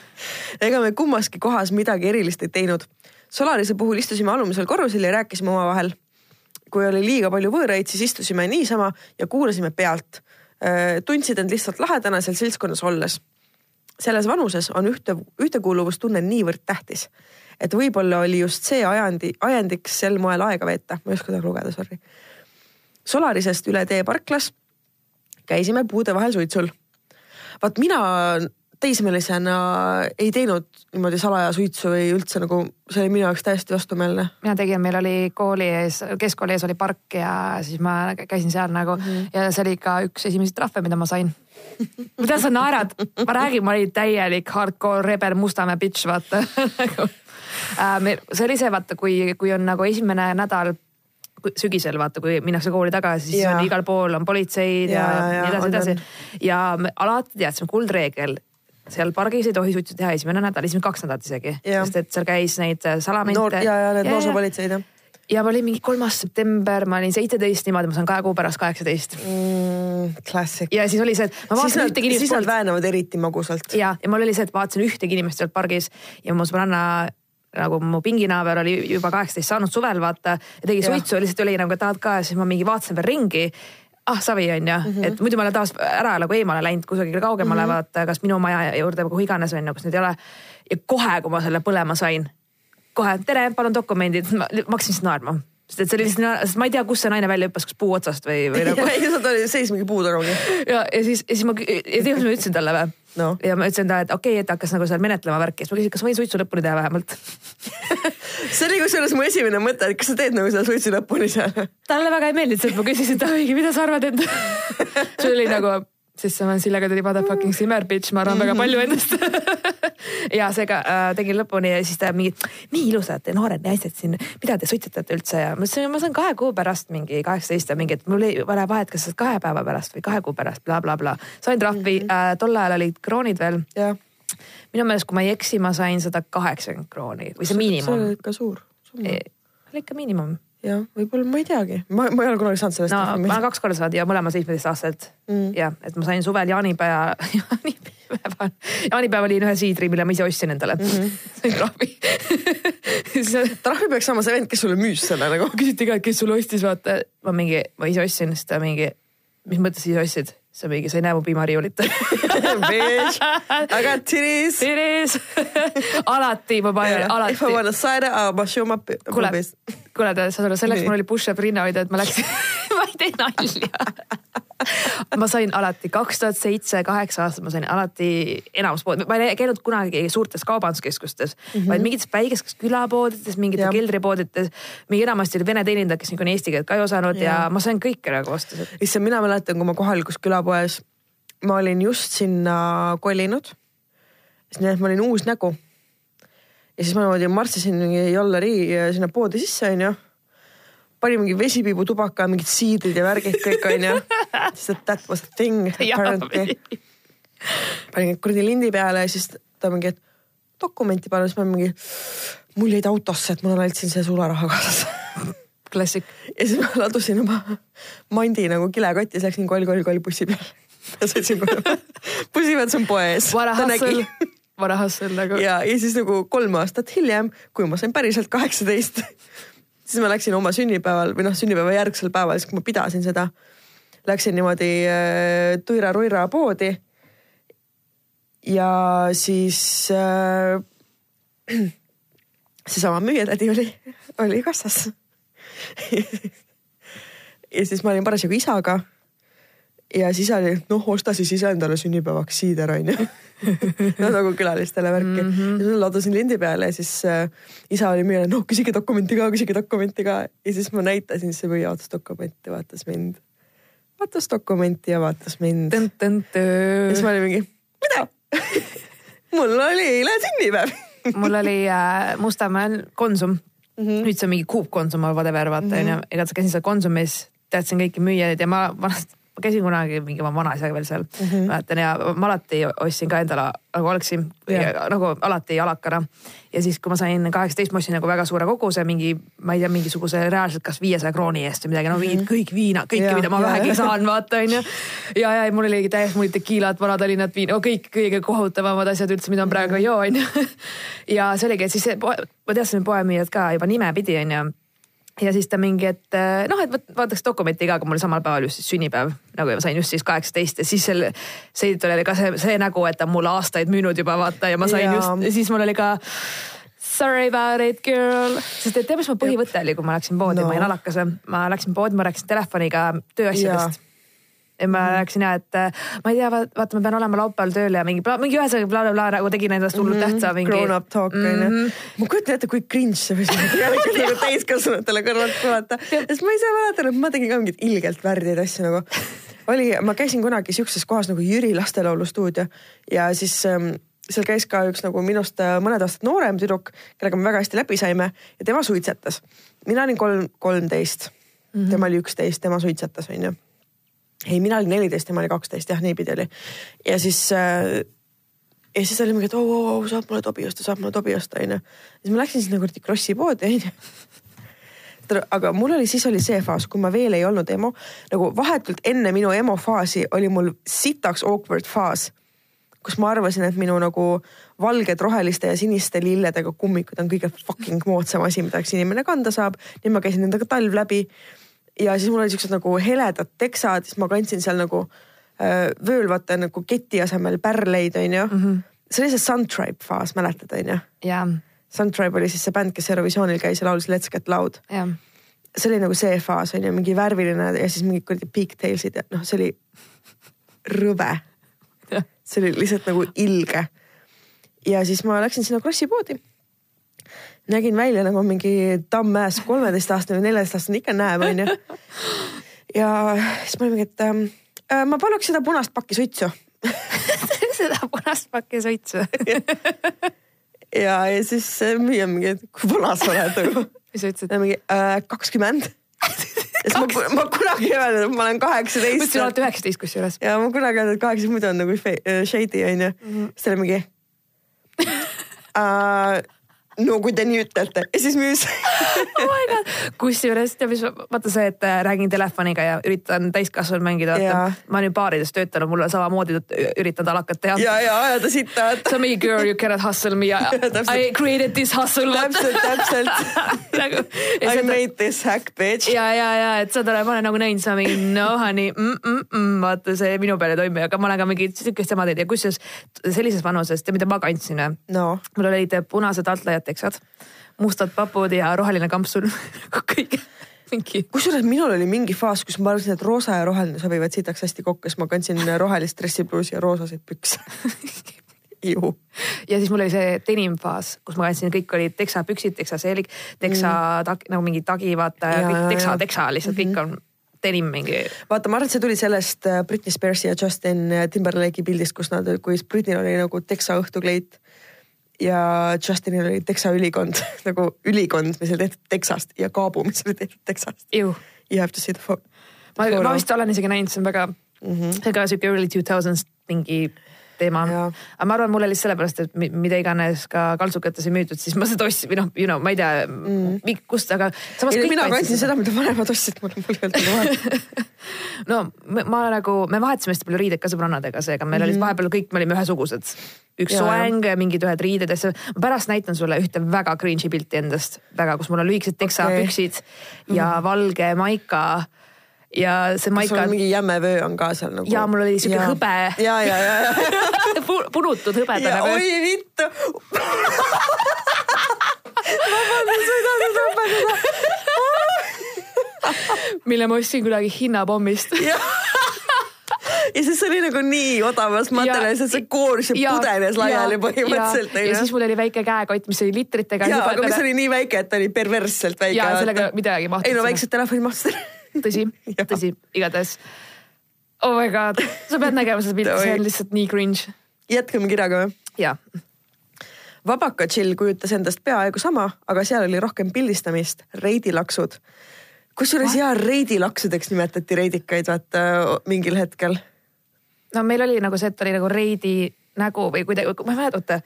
ega me kummaski kohas midagi erilist ei teinud. Solarise puhul istusime alumisel korrusel ja rääkisime omavahel kui oli liiga palju võõraid, siis istusime niisama ja kuulasime pealt. Äh, tundsid end lihtsalt lahedana seal seltskonnas olles. selles vanuses on ühte, ühtekuuluvustunne niivõrd tähtis, et võib-olla oli just see ajandi, ajendiks sel moel aega veeta, ma ei oska seda lugeda, sorry. Solarisest üle tee parklas käisime puude vahel suitsul. vaat mina teismelisena ei teinud niimoodi salaja suitsu või üldse nagu see oli minu jaoks täiesti vastumeelne. mina tegin, meil oli kooli ees, keskkooli ees oli park ja siis ma käisin seal nagu mm -hmm. ja see oli ka üks esimesi trahve, mida ma sain mida sa naerad, ma räägin, ma olin täielik hardcore rebel Mustamäe bitch, vaata nagu, äh, see oli see, vaata, kui, kui on nagu esimene nädal sügisel vaata, kui minnakse kooli tagasi, siis ja. on igal pool on politseid ja, ja, ja edasi, edasi. ja me alati teadsime, kuldreegel seal pargis ei tohi suitsu teha esimene nädal, esimene kaks nädalat isegi, sest et seal käis neid äh, salamente Noor,. ja, ja need noorsoopolitseid jah ja ma olin mingi kolmas september, ma olin seitseteist, niimoodi ma saan kahe kuu pärast kaheksateist mm,. Classic. ja siis oli see, et ma vaatasin ühtegi inimest. siis nad väänavad eriti magusalt. ja, ja mul oli see, et vaatasin ühtegi inimest seal pargis ja mu sõbranna nagu mu pinginaaber oli juba kaheksateist saanud suvel vaata ja tegi suitsu ja lihtsalt oli nagu tahad ka ja siis ma mingi vaatasin veel ringi ah savi on ju mm, -hmm. et muidu ma olen taas ära nagu eemale läinud kusagile kaugemale mm, -hmm. vaata kas minu maja juurde või kuhu iganes on ju, kus neid ei ole. ja kohe, kui ma selle põlema sain, kohe tere, palun dokumendid, ma hakkasin lihtsalt naerma sest et see oli lihtsalt, sest ma ei tea, kust see naine välja hüppas, kas puu otsast või, või nagu. ja ta seis mingi puu taga ja, ja siis, ja siis ma, ja tead, mis ma ütlesin talle või? no.. ja ma ütlesin talle, et okei okay,, et hakkas nagu seal menetlema värki, siis ma küsisin, kas ma võin suitsu lõpuni teha vähemalt see oli kusjuures mu esimene mõte, et kas sa teed nagu seda suitsu lõpuni seal. talle väga ei meeldinud see, et ma küsisin, et oi, mida sa arvad enda see oli nagu, sest ma olen Sillega tuli motherfucking simmer bitch, ma arvan väga palju endast ja seega äh, tegin lõpuni ja siis ta mingi, nii ilusad noored naised siin, mida te suitsetate üldse ja ma ütlesin, ma saan kahe kuu pärast mingi kaheksateist ja mingi, et mul ei ole vahet, kas sa kahe päeva pärast või kahe kuu pärast blablabla bla, bla. sain trahvi mm, -hmm. äh, tol ajal olid kroonid veel. minu meelest, kui ma ei eksi, ma sain sada kaheksakümmend krooni või see miinimum. see oli ikka suur summa. oli ikka miinimum jah, võib-olla ma ei teagi, ma, ma ei ole kunagi saanud sellest. no ma kaks korda saanud ja mõlemad seitsmeteistaastased mm.. jah, et ma sain suvel jaanipäeva jaanipäeval, jaanipäeval olin ühe siidri, mille ma ise ostsin endale mm. -hmm. sain trahvi trahvi peaks saama see vend, kes sulle müüs selle nagu. küsiti ka, et kes sulle ostis, vaata. ma mingi, ma ise ostsin, siis ta mingi, mis mõttes ise ostsid? Mingi, sa ei näe mu piimariiulit Bitch, I got titties. Titties alati ma panen yeah., alati. If I wanna side it, I will show my, face. kuule, tead, sa selleks mul oli push-up rinnahoidja, et ma läksin ma ei tee nalja ma sain alati kaks tuhat seitse, kaheksa aastat ma sain alati enamus pood, ma ei käinud kunagi suurtes kaubanduskeskustes mm, -hmm. vaid mingites väikestes külapoodides, mingites keldripoodides. mingi enamasti oli vene teenindajad, kes niikuinii eesti keelt ka ei osanud ja, ja ma sain kõike nagu osta. issand, mina mäletan, kui ma kohalikus külapoes, ma olin just sinna kolinud. nii et ma olin uus nägu. ja siis ma niimoodi marssisin mingi jollari sinna poodi sisse onju pani mingi vesipiibu tubaka, mingid siidrid ja värgid kõik onju. sest that was a thing apparently. panin kuradi lindi peale ja siis ta mingi, et dokumenti panna, siis ma mingi, mul jäid autosse, et mul on ainult siin see sularaha kaasas Klassik. ja siis ma ladusin oma mandi nagu kilekotti, siis läksin koll-koll-koll bussi peale. ja sõitsin koju. bussipeatus on poe ees. ta nägi vana hustle nagu. ja, ja siis nagu kolm aastat hiljem, kui ma sain päriselt kaheksateist siis ma läksin oma sünnipäeval või noh, sünnipäeva järgsel päeval, siis kui ma pidasin seda, läksin niimoodi äh, tuira-ruira poodi. ja siis äh, seesama müüjatädi oli, oli kassas ja siis ma olin parasjagu isaga ja siis oli, noh, osta siis ise endale sünnipäevaks siider onju no nagu külalistele värki mm. -hmm. ja ladusin lindi peale ja siis äh, isa oli müüjale, noh küsige dokumenti ka, küsige dokumenti ka. ja siis ma näitasin, siis müüja vaatas dokumenti, vaatas mind. vaatas dokumenti ja vaatas mind. ja siis ma olin mingi mida mul oli eile sünnipäev mul oli äh, Mustamäel Konsum mm. -hmm. nüüd see on mingi Coop Konsum või whatever vaata onju mm -hmm., igatahes käisin seal Konsumis, teadsin kõiki müüjaid ja ma vanasti ma käisin kunagi mingi oma vanaisaga veel seal mm, -hmm. mäletan ja ma alati ostsin ka endale nagu algsin yeah. nagu alati jalakana. ja siis, kui ma sain kaheksateist, ma ostsin nagu väga suure koguse mingi, ma ei tea, mingisuguse reaalselt kas viiesaja krooni eest või midagi, no mingid mm -hmm. kõik viina, kõike, mida ma vähegi saan, vaata onju. ja, ja mul oligi täiesti, mul olid tekiilad, vanad-Tallinnad viin, kõik kõige kohutavamad asjad üldse, mida ma praegu ei joo onju. ja see oligi, et siis ma teadsin poemüüjad ka juba nimepidi onju ja siis ta mingi, et eh, noh, et vaataks dokumenti ka, kui mul samal päeval just siis sünnipäev, nagu ma sain just siis kaheksateist ja siis seal Seidit oli ka see, see nägu, et ta on mulle aastaid müünud juba vaata ja ma sain ja. just, siis mul oli ka sorry about it girl. sest et tead, mis mu põhivõte oli, kui ma läksin poodi no., ma olin alakas, ma läksin poodi, ma rääkisin telefoniga tööasjadest ja ma rääkisin ja, et äh, ma ei tea, vaata, ma pean olema laupäeval tööl ja mingi, mingi ühesõnaga blablabla nagu tegin endast hullult mm -hmm. tähtsa mingi. Grown up talk on ju. Mhm. ma kujutan ette, kui cringe see võis olla nagu täiskasvanutele kõrvalt kuulata, sest ma ise mäletan, et ma tegin ka mingeid ilgelt värdiid asju nagu. oli, ma käisin kunagi siukses kohas nagu Jüri lastelaulu stuudio ja siis ähm, seal käis ka üks nagu minust äh, mõned aastad noorem tüdruk, kellega me väga hästi läbi saime ja tema suitsetas. mina olin kolm, kolmteist mm, -hmm. tema oli üksteist, tema suitsetas, onju ei, mina olin neliteist, tema oli kaksteist, jah, niipidi oli. ja siis äh, ja siis oli mingi, et oo oh, oh, oh, saab mulle tobi osta, saab mulle tobi osta, onju. siis ma läksin sinna kuradi Krossi poodi, onju aga mul oli, siis oli see faas, kui ma veel ei olnud emo, nagu vahetult enne minu emo faasi oli mul sitaks awkward faas, kus ma arvasin, et minu nagu valged, roheliste ja siniste lilledega kummikud on kõige fucking moodsam asi, mida üks inimene kanda saab. nii ma käisin nendega talv läbi ja siis mul olid siuksed nagu heledad teksad, siis ma kandsin seal nagu äh, vöölvate nagu keti asemel pärleid, onju mm. -hmm. see oli see Suntribe faas, mäletad, onju? jaa. Suntribe oli siis see bänd, kes Eurovisioonil käis ja laulis Let's Get Loud. see oli nagu see faas onju, mingi värviline ja siis mingid kuradi pigtailsid ja noh, see oli rõve. see oli lihtsalt nagu ilge. ja siis ma läksin sinna Krossi poodi nägin välja nagu mingi tammmäes kolmeteistaastane või neljateistaastane ikka näeb, onju. ja siis ma olin mingi, et ähm, äh, ma paluks seda punast pakki suitsu seda punast pakki suitsu ja, ja siis müüja mingi, et kui vana sa oled nagu. mis sa ütlesid? mingi äh, kakskümmend sest ma, ma kunagi ei öelnud, et ma olen kaheksateist. ma ütlesin, olete üheksateist kusjuures. ja ma kunagi ei öelnud, et kaheksateist muidu on nagu äh, shady onju. Mhm. siis ta oli mingi uh, no kui te nii ütlete ja siis müüs oh kusjuures tead mis, vaata see, et äh, räägin telefoniga ja üritan täiskasvanud mängida, ma olen ju baarides töötanud, mul on samamoodi üritan talakat teha. ja, ja ajada sitta. see on mingi girl you cannot hustle me I created this hustle. täpselt, täpselt nagu, I seda, made this hack bitch. ja, ja, ja et aru, ma olen nagu näinud, sa mingi no honey mm,, mm, mm, vaata see minu peale ei toimi, aga ma olen ka mingi sihukest sama teinud ja kusjuures sellises vanuses, mida ma kandsin no., mul olid punased altlaiad teksad, mustad papud ja roheline kampsun kõik mingi. kusjuures minul oli mingi faas, kus ma arvasin, et roosa ja roheline sobivad sitaks hästi kokku, siis ma kandsin rohelist dressipluusi ja roosaseid pükse ju. ja siis mul oli see denimfaas, kus ma kandsin, kõik olid teksapüksid, teksaseelik, teksa mm. tag, nagu mingi tagi, vaata ja, kõik teksa, teksa lihtsalt mm -hmm. kõik on denim mingi. vaata, ma arvan, et see tuli sellest äh, Britney Spearsi ja Justin Timberlake'i pildist, kus nad, kui Britneyl oli nagu teksa õhtukleit ja Justinil oli Teksa ülikond nagu ülikond, mis oli tehtud Texast ja kaabu, mis oli tehtud Texast. You have to see the photo. ma, ma vist olen isegi näinud, see on väga mm, -hmm. see on ka sihuke early two thousands mingi teema. aga ma arvan, mul oli sellepärast, et mida iganes ka kaltsukates ei müüdud, siis ma seda ostsin või noh, you know, ma ei tea mm. kust, aga. mina kandsin seda, mida vanemad ostsid, mul, mul ei olnud vahet no ma, ma nagu, me vahetasime hästi palju riideid ka sõbrannadega, seega meil mm olid mhm. vahepeal kõik, me olime ühesugused. üks soeng, mingid ühed riided ja see, ma pärast näitan sulle ühte väga cringe'i pilti endast, väga, kus mul on lühikesed teksapüksid okay. ja -hmm. valge maika ja see maika. kas sul mingi jäme vöö on ka seal nagu? ja mul oli siuke hõbe. ja, ja, ja, ja punutud hõbedane vöö. oi vittu vabandust, ma ei tahtnud õpetada mille ma ostsin kuidagi hinnapommist ja siis oli nagu nii odavast materjalist, et see koors ja pudenes laiali põhimõtteliselt. ja siis mul oli väike käekott, mis oli litritega. ja, aga mis oli nii väike, et oli perversselt väike. ja sellega midagi mahtus. ei no väiksed telefonid mahtusid tõsi tõsi, igatahes. Oh my god, sa pead nägema seda pilti, see on lihtsalt nii cringe jätkame kirjaga või? jah. vabaka chill kujutas endast peaaegu sama, aga seal oli rohkem pildistamist, reidilaksud. kusjuures jaa, reidilaksudeks nimetati reidikaid vaata mingil hetkel. no meil oli nagu see, et oli nagu reidi nägu või kuidagi, ma ei mäleta, oota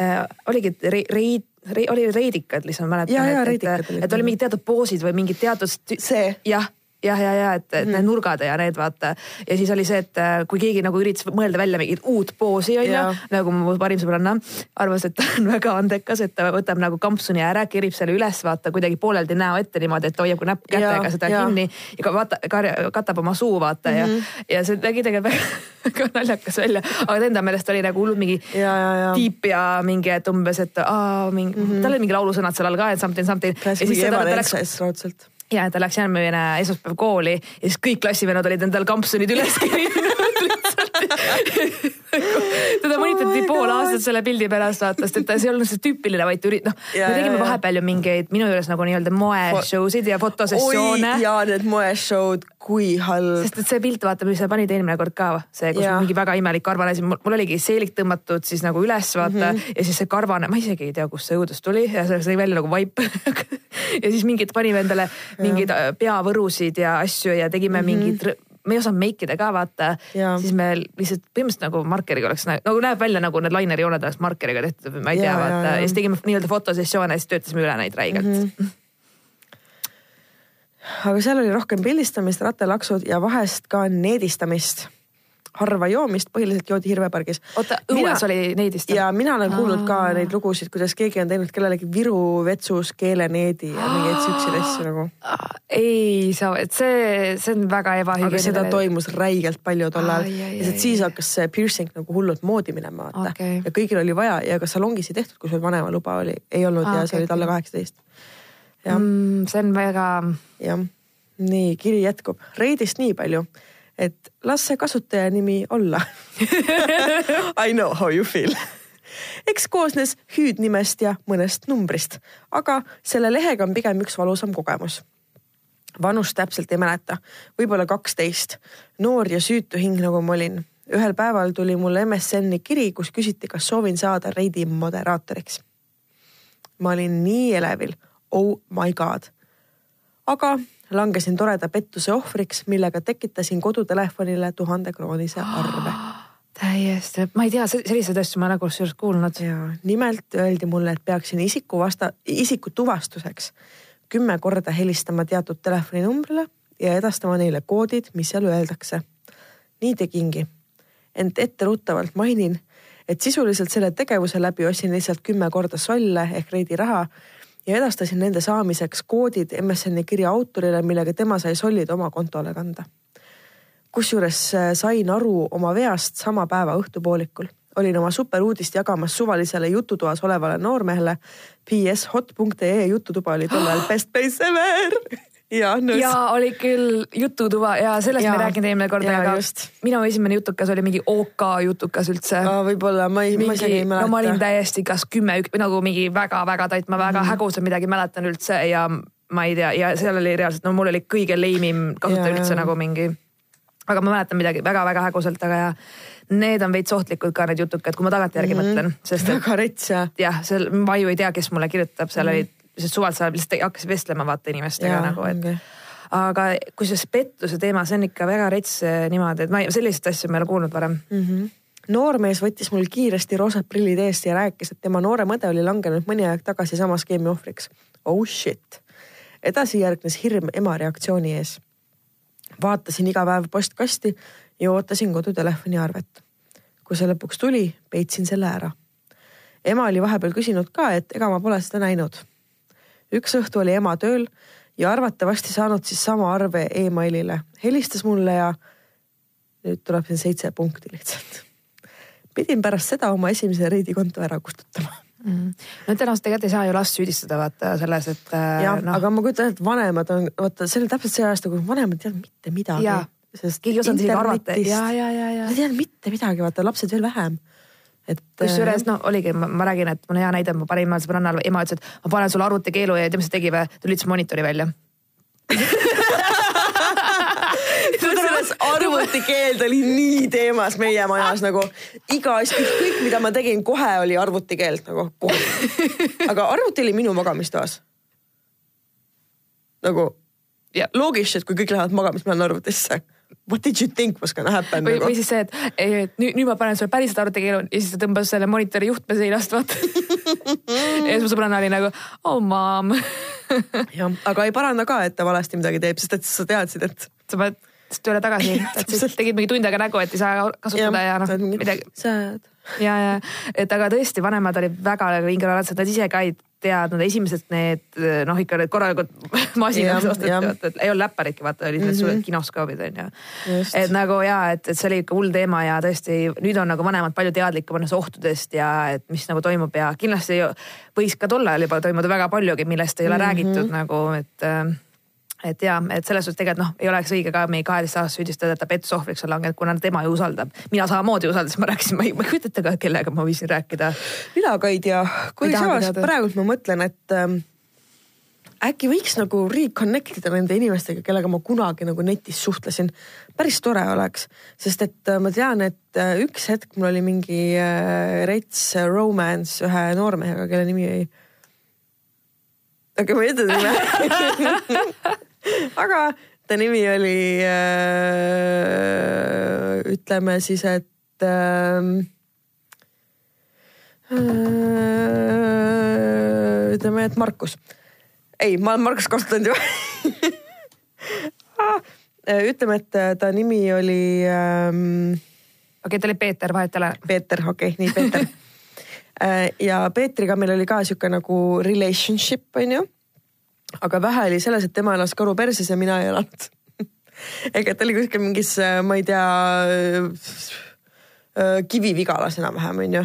äh,, oligi re, reid re, oli reidikad lihtsalt mäletan. et, et, et oli mingid teatud poosid või mingid teatud. see. jah jah, ja, ja et, et mm. need nurgad ja need vaata. ja siis oli see, et äh, kui keegi nagu üritas mõelda välja mingit uut poosi onju, nagu mu parim sõbranna arvas, et ta on väga andekas, et ta võtab nagu kampsuni ära, kerib selle üles, vaata kuidagi pooleldi näo ette niimoodi, et hoiab näpp kätega seda ja. kinni ja vaata, katab oma suu vaata mm -hmm. ja, mhm. ja see nägi tegelikult väga, naljakas välja, aga ta enda meelest oli nagu hullult mingi ja, ja, ja. tiip ja mingi, et umbes, et aa, mingi mm, -hmm. tal oli mingi laulusõnad seal all ka, et something, something. ja siis ta läks raudselt ja ta läks järgmine esmaspäev kooli ja siis kõik klassivennad olid endal kampsunid üles kerinud lihtsalt teda mõnitati oh pool aastat selle pildi pärast vaata, sest et see ei olnud see tüüpiline, vaid ürit-, noh, me tegime vahepeal ju mingeid minu juures nagu nii-öelda moe-show sid ja fotosessioone. ja need moe-show'd, kui halb. sest et see pilt, vaata, mis sa panid eelmine kord ka, see, kus ja. mingi väga imelik karvane, siis mul oligi seelik tõmmatud siis nagu üles, vaata mm, -hmm. ja siis see karvane, ma isegi ei tea, kust see õudus tuli ja see sai välja nagu vaip ja siis mingid panime endale mingeid peavõrusid ja asju ja tegime mm -hmm. mingid me ei osanud make ida ka vaata, siis me lihtsalt põhimõtteliselt nagu markeriga oleks nagu näeb välja nagu need lainerijooned oleks markeriga tehtud ma ei tea, vaata. Ja, ja. ja siis tegime nii-öelda fotosessioone, siis töötasime üle neid räigelt. Mm. -hmm aga seal oli rohkem pildistamist, rattalaksud ja vahest ka needistamist harva joomist, põhiliselt joodi Hirvepargis. oota, õues oli neidist? ja mina olen kuulnud ka neid lugusid, kuidas keegi on teinud kellelegi Viru vetsus keeleneedi ja mingeid siukseid asju nagu. ei saa, et see, see on väga ebahügieeniline. aga seda toimus räigelt palju tol ajal ja siis hakkas see piercing nagu hullult moodi minema, vaata okay.. ja kõigil oli vaja ja ka salongis ei tehtud, kui sul vanema luba oli, ei olnud ah, ja sa okay, olid alla kaheksateist. Mm, see on väga. jah, nii kiri jätkub, reidist nii palju et las see kasutaja nimi olla I know how you feel eks koosnes hüüdnimest ja mõnest numbrist, aga selle lehega on pigem üks valusam kogemus. vanust täpselt ei mäleta, võib-olla kaksteist, noor ja süütu hing, nagu ma olin. ühel päeval tuli mulle MSN-i kiri, kus küsiti, kas soovin saada Reidi moderaatoriks. ma olin nii elevil, oh my god. aga langesin toreda pettuse ohvriks, millega tekitasin kodutelefonile tuhande kroonise arve täiesti, ma ei tea, selliseid asju ma nagu kusjuures kuulnud. ja nimelt öeldi mulle, et peaksin isiku vasta, isiku tuvastuseks kümme korda helistama teatud telefoninumbrile ja edastama neile koodid, mis seal öeldakse. nii tegingi. ent etteruttavalt mainin, et sisuliselt selle tegevuse läbi ostsin lihtsalt kümme korda solle ehk reidi raha ja edastasin nende saamiseks koodid MSN-i kirja autorile, millega tema sai sollid oma kontole kanda. kusjuures äh, sain aru oma veast sama päeva õhtupoolikul. olin oma superuudist jagamas suvalisele jututoas olevale noormehele. PS hot.ee jututuba oli tol ajal best place ever ja, ja oli küll jututuba ja sellest ja. me rääkinud eelmine kord, aga just. minu esimene jutukas oli mingi OK jutukas üldse. võib-olla ma ei, ma isegi ei mäleta. no ma olin täiesti kas kümme, nagu mingi väga-väga tait, ma väga mm. häguselt midagi mäletan üldse ja ma ei tea ja seal oli reaalselt, no mul oli kõige leimim kasutaja ja, üldse nagu mingi. aga ma mäletan midagi väga-väga häguselt, aga ja need on veits ohtlikud ka need jutukad, kui ma tagantjärgi mm -hmm. mõtlen, sest et. väga rets jah. jah, seal ma ju ei tea, kes mulle kirjutab, seal mm -hmm. olid sest suvalt sa lihtsalt hakkasid vestlema vaata inimestega ja, nagu, et okay. aga kusjuures pettuse teema, see on ikka väga rets eh, niimoodi, et ma ei, selliseid asju ma ei ole kuulnud varem mm. -hmm noormees võttis mul kiiresti roosad prillid eest ja rääkis, et tema noorem õde oli langenud mõni aeg tagasi sama skeemi ohvriks. Oh shit. edasi järgnes hirm ema reaktsiooni ees. vaatasin iga päev postkasti ja ootasin kodutelefoni arvet. kui see lõpuks tuli, peitsin selle ära. ema oli vahepeal küsinud ka, et ega ma pole seda näinud üks õhtu oli ema tööl ja arvatavasti saanud siis sama arve emailile. helistas mulle ja nüüd tuleb siin seitse punkti lihtsalt. pidin pärast seda oma esimese reidikonto ära kustutama mm.. no tõenäoliselt tegelikult ei saa ju last süüdistada vaata selles, et. Äh, jah no., aga ma kujutan ette, et vanemad on, vaata see oli täpselt see aasta, kui vanemad ei teadnud mitte midagi. sest keegi ei osanud isegi arvata. ja, ja, ja, ja. Nad ei teadnud mitte midagi, vaata lapsed veel vähem et. kusjuures äh, no oligi, ma räägin, et mul on hea näide, mu parimal sõbrannal ema ütles, et ma panen sulle arvutikeelu ja tead, mis ta tegi või? ta lülitas monitori välja arvutikeeld oli nii teemas meie majas nagu iga asi, kõik, mida ma tegin, kohe oli arvutikeeld nagu kohe. aga arvuti oli minu magamistoas. nagu yeah. loogiline, et kui kõik lähevad magama, siis ma lähen arvutisse what did you think was gonna happen? või, või siis see, et, et nüüd, nüüd ma panen sulle päriselt arvutikeelu ja siis ta tõmbas selle monitori juhtme seinast, vaata ja siis mu sõbranna oli nagu, oh mom jah, aga ei paranda ka, et ta valesti midagi teeb, sest et sa teadsid, et. sa pead tööle tagasi, tegid mingi tund aega nägu, et ei saa kasutada ja, ja noh, midagi. ja, ja, et aga tõesti, vanemad olid väga vingeraladsed, nad ise ka ei teadnud, esimesed need noh, ikka need korralikud masinad, osteti, et ei olnud läpparidki, vaata olid need mm -hmm. suured kinoskoobid on ju. et nagu ja et, et see oli ikka hull teema ja tõesti nüüd on nagu vanemad palju teadlikumad nendest ohtudest ja et mis nagu toimub ja kindlasti võis ka tol ajal juba toimuda väga paljugi, millest ei ole mm -hmm. räägitud nagu, et äh, et ja, et selles suhtes tegelikult noh, ei oleks õige ka meie kaheteistaastast süüdistada, et ta pettusohvriks on langenud, kuna tema ju usaldab. mina samamoodi usaldasin, ma rääkisin, ma ei, ma ei kujuta ette ka, kellega ma võisin rääkida. mina ka ei tea, kuigi samas praegult ma mõtlen, et ähm, äkki võiks nagu reconnect ida nende inimestega, kellega ma kunagi nagu netis suhtlesin. päris tore oleks, sest et äh, ma tean, et äh, üks hetk mul oli mingi äh, rets romance ühe noormehega, kelle nimi oli aga ma ei ütle nime aga ta nimi oli äh,, ütleme siis, et äh, ütleme, et Markus. ei, ma olen Markus kasutanud ju ah, ütleme, et ta nimi oli ähm,. okei okay,, ta oli Peeter, vahet ei ole. Peeter, okei okay,, nii Peeter äh, ja Peetriga meil oli ka sihuke nagu relationship onju aga vähe oli selles, et tema elas karu perses ja mina ei elanud et ta oli kuskil mingis, ma ei tea, äh, Kivi-Vigalas enam-vähem onju.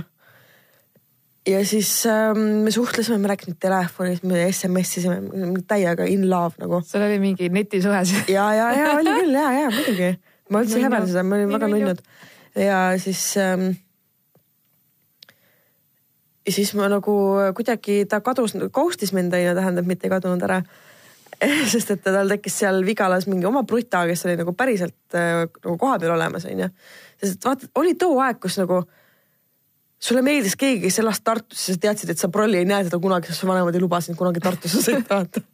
ja siis ähm, me suhtlesime, me rääkisime telefonis, me SMS isime täiega in love nagu. sul oli mingi netisuhe siis? ja, ja, ja oli küll ja, ja muidugi. ma üldse ei häbene seda, ma olin väga nunnud. ja siis ähm, siis ma nagu kuidagi ta kadus, ghost'is mind on ju, tähendab, mitte ei kadunud ära. sest et tal tekkis seal Vigalas mingi oma bruta, kes oli nagu päriselt äh, nagu kohapeal olemas, on ju. sest et vaata, oli too aeg, kus nagu sulle meeldis keegi, kes elas Tartus sa teadsid, et sa prolli ei näe teda kunagi, sest su vanemad ei luba sind kunagi Tartusse sõita, vaata.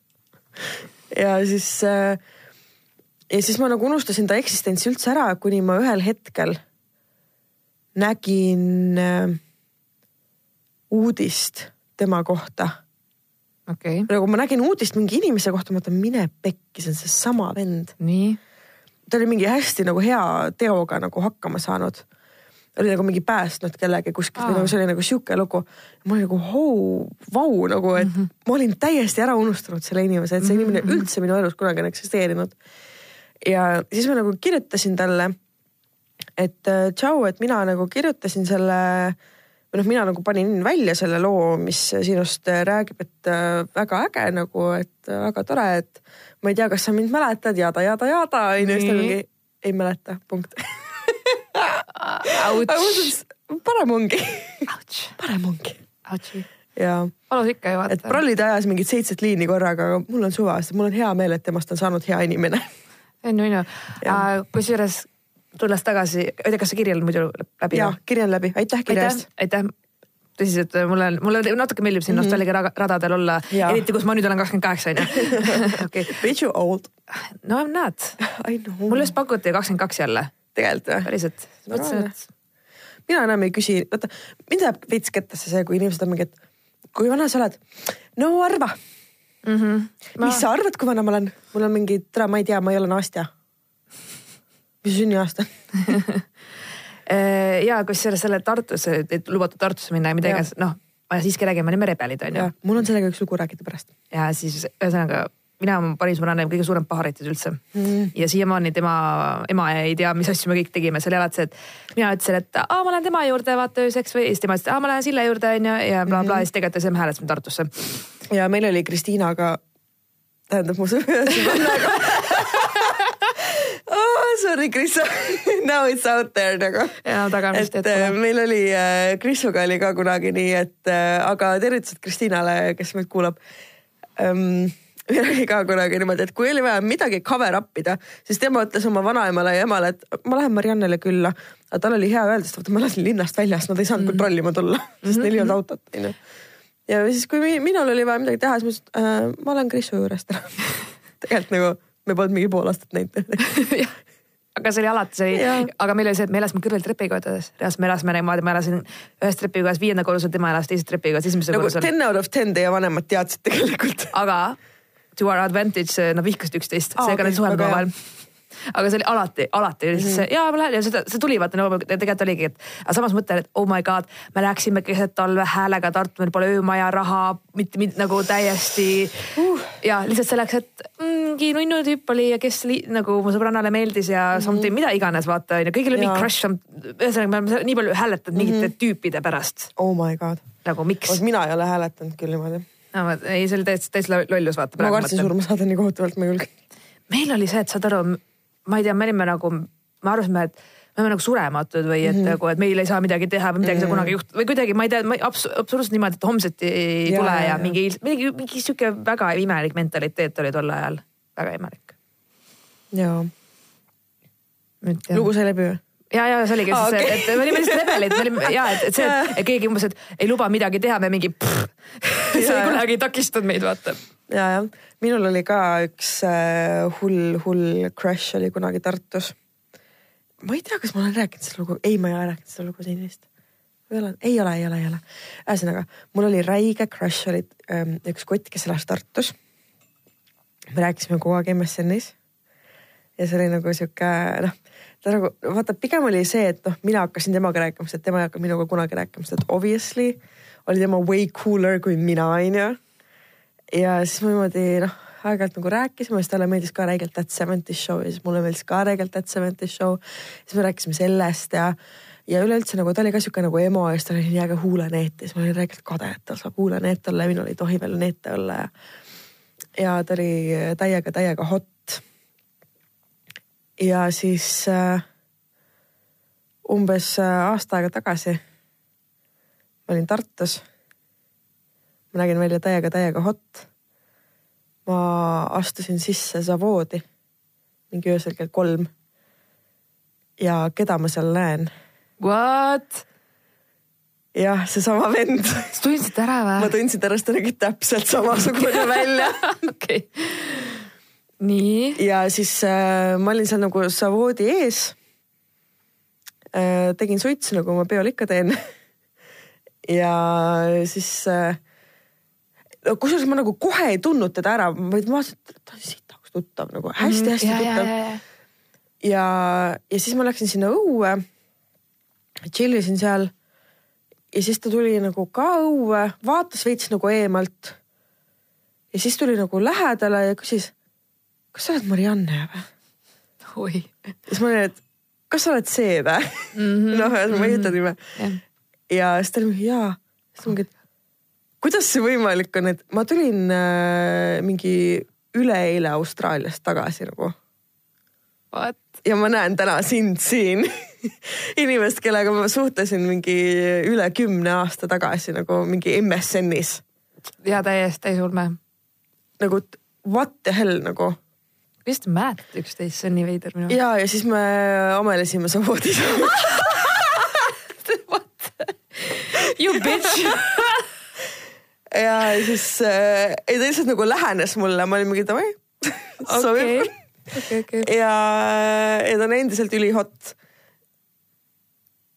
ja siis äh, ja siis ma nagu unustasin ta eksistentsi üldse ära, kuni ma ühel hetkel nägin äh, uudist tema kohta okay.. nagu ma nägin uudist mingi inimese kohta, ma mõtlen, mine pekki, see on seesama vend. nii? ta oli mingi hästi nagu hea teoga nagu hakkama saanud. oli nagu mingi päästnud kellegi kuskilt või nagu see oli nagu sihuke lugu. ma olin nagu hoo, vau nagu, et mm -hmm. ma olin täiesti ära unustanud selle inimese, et see inimene mm -hmm. üldse minu elus kunagi on eksisteerinud. ja siis ma nagu kirjutasin talle, et tšau, et mina nagu kirjutasin selle äh, või noh, mina nagu panin välja selle loo, mis sinust räägib, et äh, väga äge nagu, et äh, väga tore, et ma ei tea, kas sa mind mäletad, jada, jada, jada, onju, siis ta mingi ei mäleta, punkt. parem ongi. parem ongi. ja. valus ikka ju vaata. et prallide ajas mingit seitset liini korraga, aga mul on suva, sest mul on hea meel, et temast on saanud hea inimene. on ju, on ju. kusjuures tulles tagasi, tea, kas see kiri on muidu läbi? jaa, kiri on läbi, aitäh kirja eest. aitäh, tõsiselt mulle, mulle natuke meeldib siin mm -hmm. nostalgia radadel olla, eriti kus ma nüüd olen kakskümmend kaheksa onju. okei. Bitch you old. no näed. mulle just pakuti kakskümmend kaks jälle. tegelikult või? päriselt. mõtlesin, et. mina enam ei küsi, vaata mind läheb veits kettasse see, kui inimesed on mingi, et kui vana sa oled? no arva mm. -hmm. Ma... mis sa arvad, kui vana ma olen? mul on mingi, tere, ma ei tea, ma ei ole Nastja mis sünniaasta? Äh, ja kusjuures selle Tartusse, et lubatud Tartusse minna ja mida iganes, noh, siiski räägin, me olime rebelid onju. mul on sellega üks lugu rääkida pärast. ja siis ühesõnaga mina olen parim sõbranna kõige suurem paharitis üldse. Mm.. ja siiamaani tema ema ei tea, mis asju me kõik tegime, see oli alati see, et mina ütlesin, et aa, ma lähen tema juurde vaata ööseks või siis tema ütles, et aa, ma lähen Sille juurde onju ja blablabla bla, bla, ja siis tegelikult me hääletasime Tartusse. ja meil oli Kristiinaga, tähendab mu sõbrannaga oh, sorry, Kris now it's out there nagu. ja tagamist. et äh, meil oli äh,, Krisuga oli ka kunagi nii, et äh, aga tervitused Kristiinale, kes meid kuulab ähm,. meil oli ka kunagi niimoodi, et kui oli vaja midagi cover up ida, siis tema ütles oma vanaemale ja emale, et ma lähen Mariannele külla. aga tal oli hea öelda, sest vaata ma elasin linnast väljas, nad ei saanud mm -hmm. kontrollima tulla, sest neil ei olnud autot, onju. ja siis, kui minul oli vaja midagi teha, siis ma ütlesin äh,, ma olen Krisu juures täna tegelikult nagu me polnud mingi pool aastat näinud aga see oli alati, see oli, aga meil oli see, et me elasime kõrval trepikojades, reaalselt me elasime niimoodi, ma elasin ühes trepikojas viienda korrusel, tema elas teises trepikojas esimesel nagu korrusel. ten out of ten teie vanemad teadsid tegelikult. aga to our advantage, nad vihkasid üksteist, seega okay, nad ei suhelnud omavahel aga see oli alati, alati oli siis see mm -hmm. ja ma lähen ja seda, see tuli vaata no tegelikult oligi, et aga samas mõtlen, et oh my god, me läksime keset talve häälega Tartu, meil pole öömaja raha, mitte, mitte nagu täiesti uh. ja lihtsalt selleks, et mingi nunnu tüüp oli ja kes li, nagu mu sõbrannale meeldis ja mm -hmm. something, mida iganes vaata onju, kõigil oli mingi crush, ühesõnaga me oleme nii palju hääletanud mm -hmm. mingite tüüpide pärast. oh my god. nagu miks? mina ei ole hääletanud küll niimoodi no ei, see oli täitsa, täitsa lollus vaata. ma kartsin surma saada nii kohutavalt, ma ei julge. meil oli see, et saad aru ma ei tea, me olime nagu, me arvasime, et me oleme nagu surematud või et mm -hmm. nagu, et meil ei saa midagi teha või midagi ei mm -hmm. saa kunagi juhtuda või kuidagi, ma ei tea, ma abs absoluutselt niimoodi, et homseti ei ja, tule ja, ja mingi, mingi, mingi sihuke väga imelik mentaliteet oli tol ajal, väga imelik. jaa. lugu sai läbi või? ja, ja see oligi ah, siis okay., et me olime lihtsalt rebelid, me olime ja, et, et see, et keegi umbes, et ei luba midagi teha, me mingi. see kunagi ei takistanud meid, vaata ja, jah, minul oli ka üks äh, hull, hull crush oli kunagi Tartus. ma ei tea, kas ma olen rääkinud seda lugu, ei, ma ei ole rääkinud seda lugu siin vist. või olen, ei ole, ei ole, ei ole. ühesõnaga, mul oli räige crush oli ähm, üks kott, kes elas Tartus. Me rääkisime kogu aeg MSN-is. ja see oli nagu sihuke noh, ta nagu vaata, pigem oli see, et noh, mina hakkasin temaga rääkima, sest tema ei hakanud minuga kunagi rääkima, sest obviously oli tema way cooler kui mina, onju ja siis me niimoodi noh, aeg-ajalt nagu rääkisime, siis talle meeldis ka räigelt That Seventies Show ja siis mulle meeldis ka räigelt That Seventies Show. siis me rääkisime sellest ja, ja üleüldse nagu ta oli ka sihuke nagu emo ja siis tal oli nii äge huuleneet ja siis ma olin räigelt kade, et tal saab huuleneet olla ja minul ei tohi veel neete olla ja. Ja ta oli täiega, täiega hot. ja siis äh, umbes äh, aasta aega tagasi ma olin Tartus ma nägin välja täiega, täiega hot. ma astusin sisse Savoodi mingi öösel kell kolm. ja keda ma seal näen? What? Jah, seesama vend. sa tundsid ära või? ma tundsin ära, sest ta nägi täpselt samasugune välja. okei. nii. ja siis äh, ma olin seal nagu Savoodi ees äh,. tegin suitsu, nagu ma peol ikka teen ja siis äh, kusjuures ma nagu kohe ei tundnud teda ära, vaid ma vaatasin, et ta on sitaks tuttav nagu hästi-hästi mm -hmm. tuttav. ja, ja, ja, ja siis ma läksin sinna õue, chill isin seal. Ja siis ta tuli nagu ka õue, vaatas veits nagu eemalt. ja siis tuli nagu lähedale ja küsis, kas sa oled Marianne või? oi. siis ma olin, et kas sa oled see või mm -hmm.? noh, ma ei ütle nime. ja siis ta oli mingi jaa. siis ma mingi, et kuidas see võimalik on, et ma tulin äh, mingi üleeile Austraaliast tagasi nagu. ja ma näen täna sind siin inimest, kellega ma suhtlesin mingi üle kümne aasta tagasi nagu mingi MSN-is. ja täiesti täisulme. nagu what the hell nagu. vist mäletate üksteist, see on nii veider minu. ja, ja siis me amelesime samamoodi You bitch ja siis äh, ei ta lihtsalt nagu lähenes mulle, ma olin mingi davai okay. okay, okay. ja, ja ta on endiselt ülihot.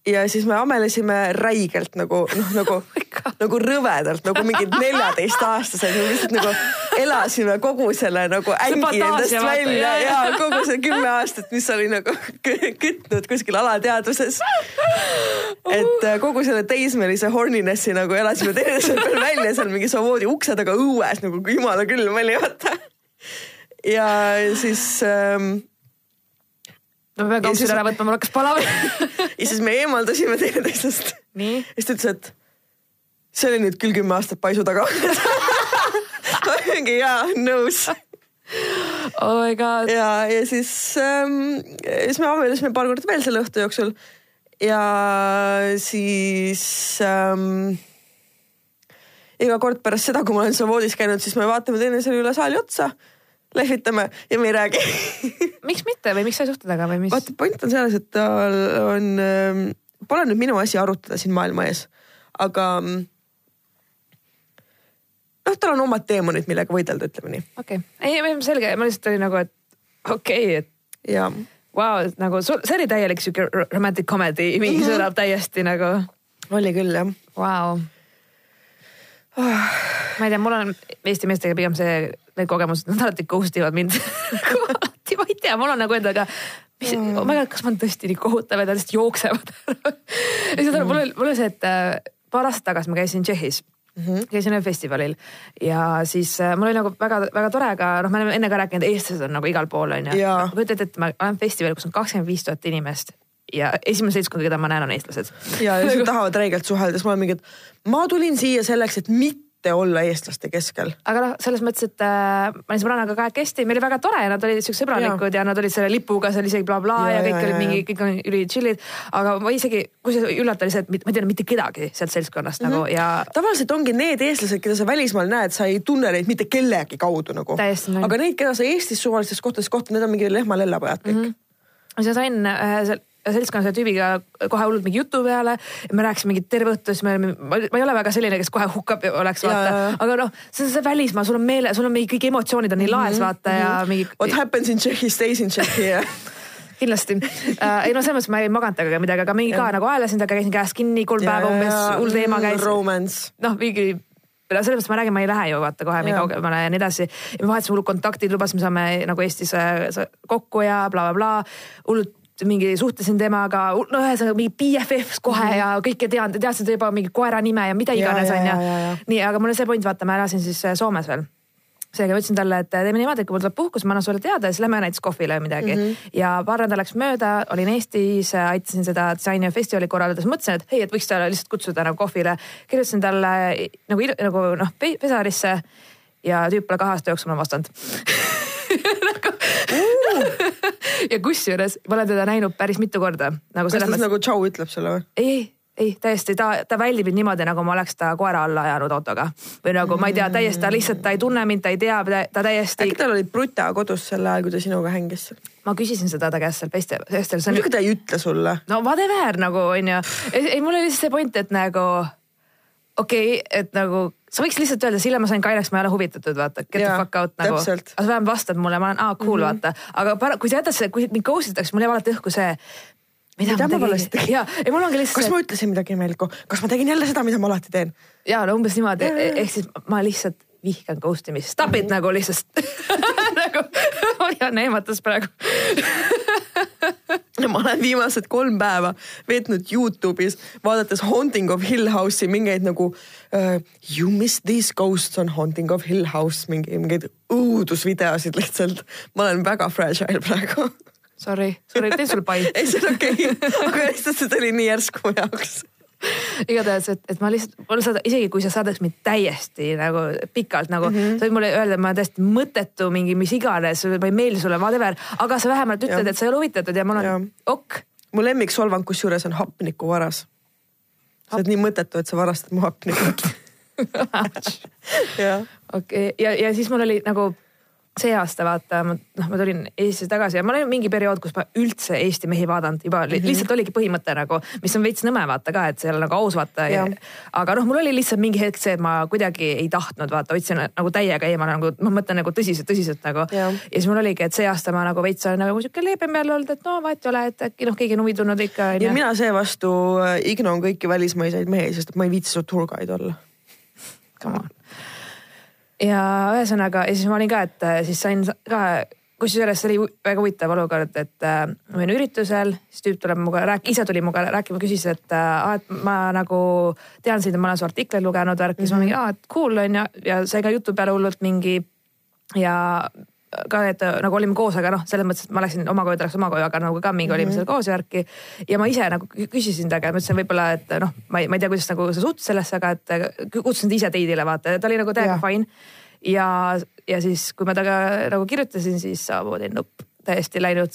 Ja siis me amelesime räigelt nagu noh, nagu oh, nagu rõvedalt nagu mingid neljateistaastased, me lihtsalt nagu elasime kogu selle nagu ängi endast välja ja kogu see kümme aastat, mis oli nagu kütnud kuskil alateadvuses. et äh, kogu selle teismelise horniness'i nagu elasime teineteise peal välja seal mingi samamoodi ukse taga õues nagu jumala külm oli vaata. ja siis ähm, ma pean kampsud ära võtma, mul hakkas palav ja siis me eemaldasime teineteisest. ja siis ta ütles, et see oli nüüd küll kümme aastat paisu taga mingi jaa, nõus. Oh my god. ja, ja siis ähm,, siis me abiellusime paar korda veel selle õhtu jooksul. Ja siis ähm, iga kord pärast seda, kui ma olen seal voodis käinud, siis me vaatame teineteisele üle saali otsa, lehvitame ja me ei räägi miks mitte või miks sa ei suhtle temaga või mis? vaata, point on selles, et tal on, ähm, pole nüüd minu asi arutada siin maailma ees, aga mm, noh, tal on omad teemonid, millega võidelda, ütleme nii. okei okay., ei, selge, ma lihtsalt oli nagu, et okei okay,, et. jaa wow,, nagu sul, see oli täielik sihuke romantic comedy, mingi mm -hmm. sõnab täiesti nagu. oli küll jah wow.. Ma ei tea, mul on Eesti meestega pigem see, need kogemused, nad alati ghost ivad mind alati, ma ei tea, mul on nagu endaga mis mm., oh my god, kas ma olen tõesti nii kohutav ja nad lihtsalt jooksevad ja siis mul oli, mul oli see, et äh, paar aastat tagasi ma käisin Tšehhis mm. -hmm. käisin ühel festivalil ja siis äh, mul oli nagu väga-väga tore, aga noh, me oleme enne ka rääkinud, eestlased on nagu igal pool on ju. kujutad ette, ma olen festivalil, kus on kakskümmend viis tuhat inimest ja esimene seltskond, keda ma näen, on eestlased. ja, ja nad tahavad räigelt suhelda, siis ma olen mingi, et ma tulin siia selleks, et mitte olla eestlaste keskel. aga noh, selles mõttes, et äh, ma olin sõbrannaga kahekesti, meil oli väga tore ja nad olid siuksed sõbralikud ja. ja nad olid selle lipuga seal isegi blablabla bla, ja, ja kõik ja, olid mingi, kõik on üli chill'id. aga ma isegi, kui see üllatav oli see, et ma ei teadnud mitte kedagi sealt seltskonnast mm -hmm. nagu ja. tavaliselt ongi need eestlased, keda sa välismaal näed, sa ei tunne neid mitte kellegi kaudu nagu. aga neid, keda sa Eestis suvalistes kohtades kohtad, need on mingi lehma-lellapojad kõik mm. -hmm ma sain äh, seltskonna selle tüübiga kohe hullult mingi jutu peale. me rääkisime mingit terve õhtu, siis me olime, ma ei ole väga selline, kes kohe hukkab oleks vaata, aga noh, see on see välismaa, sul on meele, sul on mingi kõik emotsioonid on nii laes mhm, vaata mm ja mhm. mingi. What happens in Czechia stays in Czechia kindlasti uh,. ei no selles mõttes ma ei maganud temaga midagi, aga mingi ka nagu aelasin temaga, käisin käest kinni kolm ja, päeva umbes, hull teema käis. noh, mingi selles mõttes ma räägin, ma ei lähe ju vaata kohe nii kaugemale ja nii edasi. ja me vahetasime hullult kontaktid, lubasime, saame nagu Eestis äh, kokku ja blablabla bla, bla. hullult mingi suhtlesin temaga, no ühesõnaga mingi BFF kohe mm -hmm. ja kõike tean, ta juba mingi koera nime ja mida iganes onju. nii, aga mul on see point, vaata, ma elasin siis äh, Soomes veel seega ma ütlesin talle, et teeme niimoodi, et kui mul tuleb puhkus, ma annan sulle teada ja siis lähme näiteks kohvile või midagi mm. -hmm. ja paar nädalat läks mööda, olin Eestis, aitasin seda disainifestivali korraldada, siis mõtlesin, et hei, et võiks talle lihtsalt kutsuda nagu kohvile. kirjutasin talle nagu, nagu noh, pesarisse ja tüüp pole kahe aasta jooksul mulle vastanud nagu ja kusjuures ma olen teda näinud päris mitu korda nagu. kas ta mõttes... nagu tšau ütleb sulle või? ei, ei ei, täiesti, ta, ta väldib mind niimoodi, nagu ma oleks ta koera alla ajanud autoga. või nagu ma ei tea, täiesti, ta lihtsalt, ta ei tunne mind, ta ei tea, ta täiesti. äkki tal oli bruta kodus sel ajal, kui ta sinuga hängis ma küsisin seda ta käest seal festivalil. muidugi ta ei ütle sulle. no whatever nagu onju. ei, mul oli lihtsalt see point, et nagu okei okay,, et nagu sa võiks lihtsalt öelda, Sille, ma sain kaineks, ma ei ole huvitatud, vaata, get ja, the fuck out nagu. aga sa vähemalt vastad mulle, ma olen aa cool mm, -hmm. vaata. aga para, kui sa jätad see, kui mind ghost itakse, mul jääb alati õhku see. mida, ma valesti tegin? ja, ei mul ongi lihtsalt. kas ma ütlesin midagi imelikku, kas ma tegin jälle seda, mida ma alati teen? ja no umbes niimoodi, ehk siis ma lihtsalt vihkan ghost imist, stop it nagu lihtsalt nagu Marianne ehmatas praegu ma olen viimased kolm päeva veetnud Youtube'is vaadates Haunting of Hill House'i mingeid nagu uh, You miss these ghosts on Haunting of Hill House mingi, mingeid õudusvideosid lihtsalt. ma olen väga fragile praegu. Sorry, sorry, teen sulle pai. ei, see on okei okay., aga lihtsalt see tuli nii järsku mu jaoks igatahes, et, et ma lihtsalt, mul saada, isegi kui sa saadaks mind täiesti nagu pikalt nagu mm, -hmm. sa võid mulle öelda, et ma olen täiesti mõttetu, mingi mis iganes, ma ei meeldi sulle, whatever, aga sa vähemalt ütled, et sa ei ole huvitatud ja mul on ok. mu lemmiksolvang kusjuures on hapnikuvaras. sa oled nii mõttetu, et sa varastad mu hapnikut okei okay., ja, ja siis mul oli nagu see aasta vaata, ma noh, ma tulin Eestisse tagasi ja ma olin mingi periood, kus ma üldse Eesti mehi vaadanud juba mm -hmm. lihtsalt oligi põhimõte nagu, mis on veits nõme vaata ka, et ole nagu aus vaata. aga noh, mul oli lihtsalt mingi hetk see, et ma kuidagi ei tahtnud vaata, hoidsin nagu täiega eemale nagu, ma mõtlen nagu tõsiselt, tõsiselt nagu. ja siis mul oligi, et see aasta ma nagu veits olen nagu sihuke leebem jälle olnud, et no vahet ei ole, et äkki noh, keegi on huvi tundnud ikka. ja mina seevastu äh, ignon kõiki välismaiseid mehi, sest ma ei viitsi su tour guide olla. Come on ja ühesõnaga ja siis ma olin ka, et äh, siis sain ka, kusjuures see oli väga huvitav olukord, et äh, ma olin üritusel, siis tüüp tuleb minuga rääk-, ise tuli minuga rääkima, küsis, et äh,, et ma nagu tean sind ma olen su artikleid lugenud värk, siis mm -hmm. ma mingi, aa, et cool on ju, ja sai ka jutu peale hullult mingi ja ka, et nagu olime koos, aga noh, selles mõttes, et ma läksin oma koju, ta läks oma koju, aga nagu ka mingi olime mm -hmm. seal koos ja värki. ja ma ise nagu küsisin käest, ma ütlesin võib-olla, et noh, ma ei, ma ei tea, kuidas nagu sa suhtud sellesse, aga et kutsusin ta ise date'ile vaata, ta oli nagu täiega fine. ja, ja siis, kui ma temaga nagu kirjutasin, siis samamoodi nupp täiesti läinud,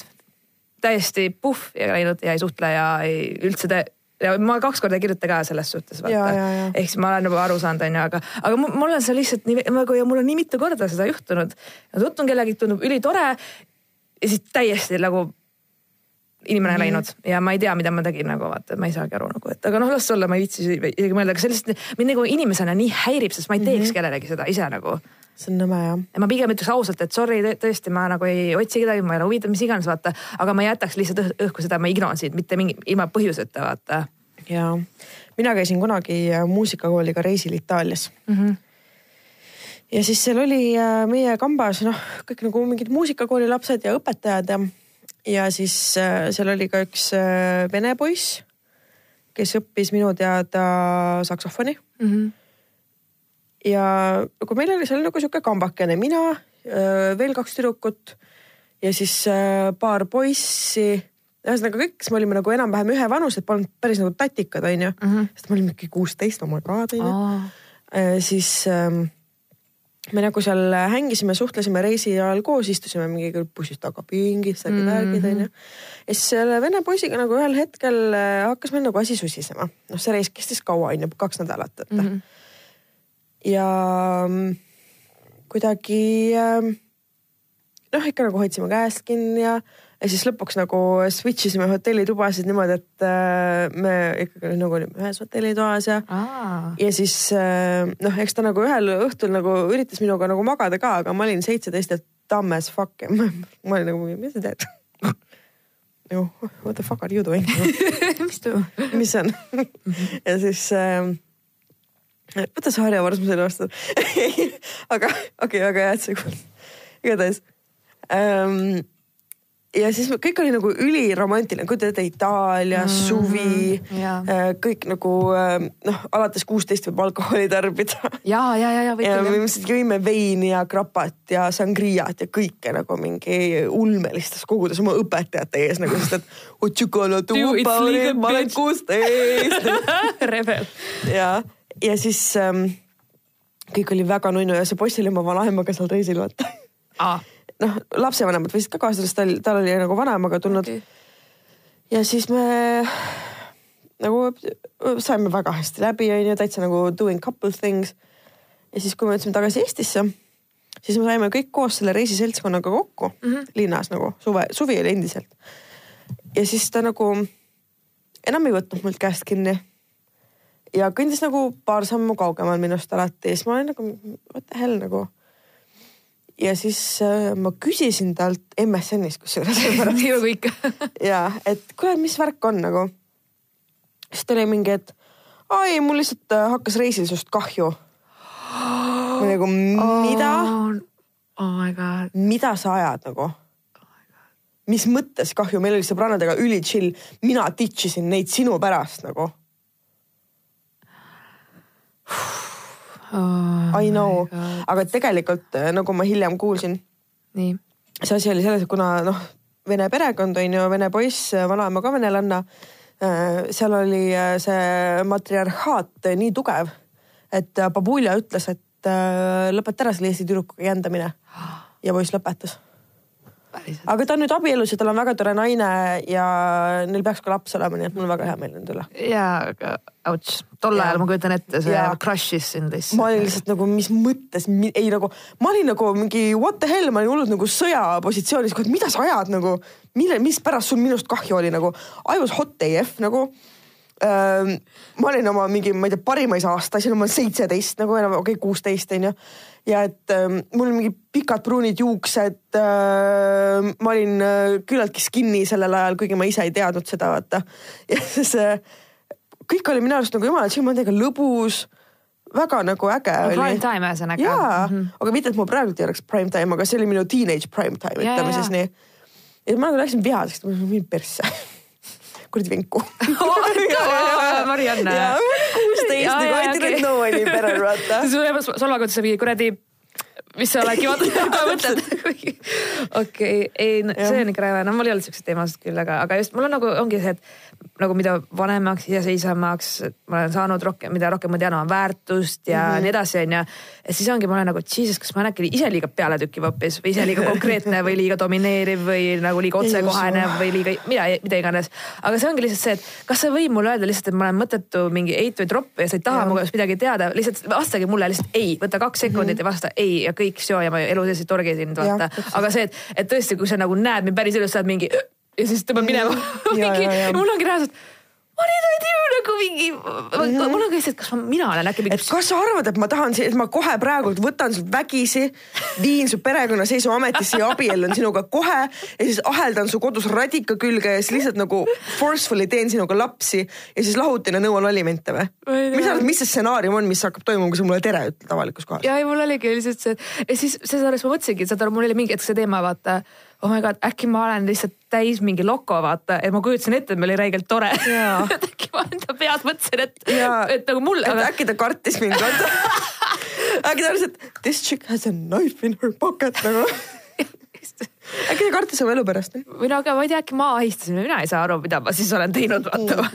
täiesti puhh ja läinud ja ei suhtle ja ei üldse te, ja ma kaks korda ei kirjuta ka selles suhtes vaata. ehk siis ma olen juba aru saanud, onju, aga, aga mul on see lihtsalt nii nagu ja mul on nii mitu korda seda juhtunud. tutvun kellegagi, tundub ülitore ja siis täiesti nagu inimene mm -hmm. läinud ja ma ei tea, mida ma tegin nagu vaata, ma ei saagi aru nagu, et aga noh, las olla, ma ei viitsi isegi mõelda, aga see lihtsalt mind nagu inimesena nii häirib, sest ma ei teeks mm -hmm. kellelegi seda ise nagu see on nõme jah. ja ma pigem ütleks ausalt, et sorry, tõesti, ma nagu ei otsi kedagi, ma ei ole huvitav, mis iganes, vaata. aga ma jätaks lihtsalt õhku seda, ma ignoransid, mitte mingi, ilma põhjuseta, vaata. ja, mina käisin kunagi äh, muusikakooliga reisil Itaalias mm. -hmm ja siis seal oli äh, meie kambas noh, kõik nagu mingid muusikakooli lapsed ja õpetajad ja ja siis äh, seal oli ka üks vene poiss, kes õppis minu teada saksofoni mm. -hmm. Ja nagu meil oli seal nagu sihuke kambakene, mina, veel kaks tüdrukut ja siis paar poissi ühesõnaga kõik, kes me olime nagu enam-vähem ühevanused, polnud päris nagu tatikad, onju mm. -hmm. sest me olime ikka kuusteist, oh my god, onju. siis ähm, me nagu seal hängisime, suhtlesime reisi ajal koos, istusime mingi bussis tagapingid, särgid-värgid onju. ja siis selle vene poisiga nagu ühel hetkel äh, hakkas meil nagu asi susisema. noh, see reis kestis kaua onju, kaks nädalat, et mm. -hmm. Ja mm, kuidagi ähm, noh, ikka nagu hoidsime käest kinni ja ja siis lõpuks nagu switch isime hotellitubasid niimoodi, et äh, me ikkagi nagu olime ühes hotellitoas ja Aa. ja siis äh, noh, eks ta nagu ühel õhtul nagu üritas minuga nagu magada ka, aga ma olin seitseteist ja dumb as fuck ja ma, ma olin nagu, mis sa teed nagu what the fuck are you doing mis toimub? mis see on ja siis äh, võta see harjavars mu selle vastu aga okei okay,, väga hea, et sa ei kuulnud. igatahes ähm, ja siis kõik oli nagu üliromantiline, kujutad ette Itaalia mm, suvi yeah., äh, kõik nagu äh, noh, alates kuusteist võib alkoholi tarbida. ja, ja, ja, ja. ja me ilmselt jõime veini ja krapat ja sangriat ja kõike nagu mingi ulmelistes kogudes oma õpetajate ees nagu, sest et ma olen kuusteist rebel. ja, ja siis ähm, kõik oli väga nunnu ja see poiss oli oma vanaemaga seal reisil vaata ah noh, lapsevanemad võisid ka kaasa, sest tal, tal oli nagu vanaemaga tulnud okay.. ja siis me nagu saime väga hästi läbi, onju, täitsa nagu doing couple things. ja siis, kui me jõudsime tagasi Eestisse, siis me saime kõik koos selle reisiseltskonnaga kokku mm -hmm. linnas nagu suve, suvi oli endiselt. ja siis ta nagu enam ei võtnud mult käest kinni. Ja kõndis nagu paar sammu kaugemal minust alati siis ma olin nagu what the hell nagu ja siis äh, ma küsisin talt MSN-is kusjuures. nii nagu ikka. ja, et kuule, mis värk on nagu. siis ta oli mingi, et aa ei, mul lihtsalt äh, hakkas reisil sinust kahju. ma nagu, mida oh,? Oh my god. mida sa ajad nagu? mis mõttes kahju, meil oli sõbrannadega üli chill, mina ditch isin neid sinu pärast nagu oh,. I know, aga tegelikult äh, nagu ma hiljem kuulsin. see asi oli selles, et kuna noh, vene perekond on ju, vene poiss, vanaema ka venelanna. Äh, seal oli see matriarhaat nii tugev, et Babulja ütles, et lõpeta ära selle Eesti tüdrukuga jändamine. ja poiss lõpetas aga ta on nüüd abielus ja tal on väga tore naine ja neil peaks ka laps olema, nii et mul on väga hea meel nende üle. ja, aga ouch, tol ajal ma kujutan ette, see ja. crush'is sind lihtsalt. ma olin lihtsalt nagu, mis mõttes, ei nagu, ma olin nagu mingi what the hell, ma olin hullult nagu sõjapositsioonis, mida sa ajad nagu, mille, mispärast sul minust kahju oli nagu, I was hot AF nagu ma olin oma mingi, ma ei tea, parimais aastas, ma olen seitseteist nagu enam, okei okay,, kuusteist onju. Ja et äh, mul olid mingid pikad pruunid juuksed äh,. ma olin äh, küllaltki skinny sellel ajal, kuigi ma ise ei teadnud seda, vaata. ja siis äh, kõik oli minu arust nagu jumala ka lõbus väga nagu äge no, oli. Prime time ühesõnaga. jaa mm, -hmm. aga mitte, et mul praegu ei oleks prime time, aga see oli minu teenage prime time, ütleme siis nii. ja ma nagu läksin vihaseks, ma olin persse kuradi vinku Marianne. kuusteist nagu I didn't know any better vaata. sul solvakotis oli kuradi mis sa oledki mõtled. okei, ei, see on ikka räme, no mul ei olnud siukseid teemasid küll, aga, aga just mul on nagu ongi see, et nagu mida vanemaks, iseseisvamaks ma olen saanud rohkem, mida rohkem ma tean oma väärtust ja mm -hmm. nii edasi, onju. et siis ongi, ma olen nagu, jesus, kas ma olen äkki ise liiga pealetükkiv hoopis või ise liiga konkreetne või liiga domineeriv või nagu liiga otsekohene või liiga mida, mida iganes. aga see ongi lihtsalt see, et kas sa võid mulle öelda lihtsalt, et ma olen mõttetu mingi eit või tropp ja sa ei taha mu käest midagi teada, lihtsalt vastage mulle lihtsalt ei, võta kaks sekundit mm -hmm. ja vasta ei ja kõik seo ja ma elu sees ei torgi sind vaata. aga see, et, et tõesti, kui sa nagu näed mind päris elus, sa oled mingi ja siis tõmbad minema mingi, mul ongi reaalselt what did I do nagu mingi mul on ka lihtsalt, kas ma, mina olen äkki mingi. kas sa arvad, et ma tahan, et ma kohe praegult võtan sult vägisi, viin su perekonnaseisuametisse ja abiellun sinuga kohe ja siis aheldan su kodus radika külge ja siis lihtsalt nagu forcefully teen sinuga lapsi ja siis lahutan ja nõuan alimente või? mis sa arvad, mis see stsenaarium on, mis hakkab toimuma, kui sa mulle tere ütled avalikus kohas? ja ei, mul oligi lihtsalt see, ja siis selles ma mõtlesingi, saad aru, mul oli mingi hetk see teema, vaata oh my god, äkki ma olen lihtsalt täis mingi loko, vaata, et ma kujutasin ette, et meil oli räigelt tore. Et äkki ma enda peas mõtlesin, et, et nagu mul. Aga... äkki ta kartis mind, äkki ta arvas, et this chick has a knife in her pocket nagu. Äkki ta kartis oma elu pärast? või no aga ma ei tea, äkki ma ahistasin, mina ei saa aru, mida ma siis olen teinud, vaata.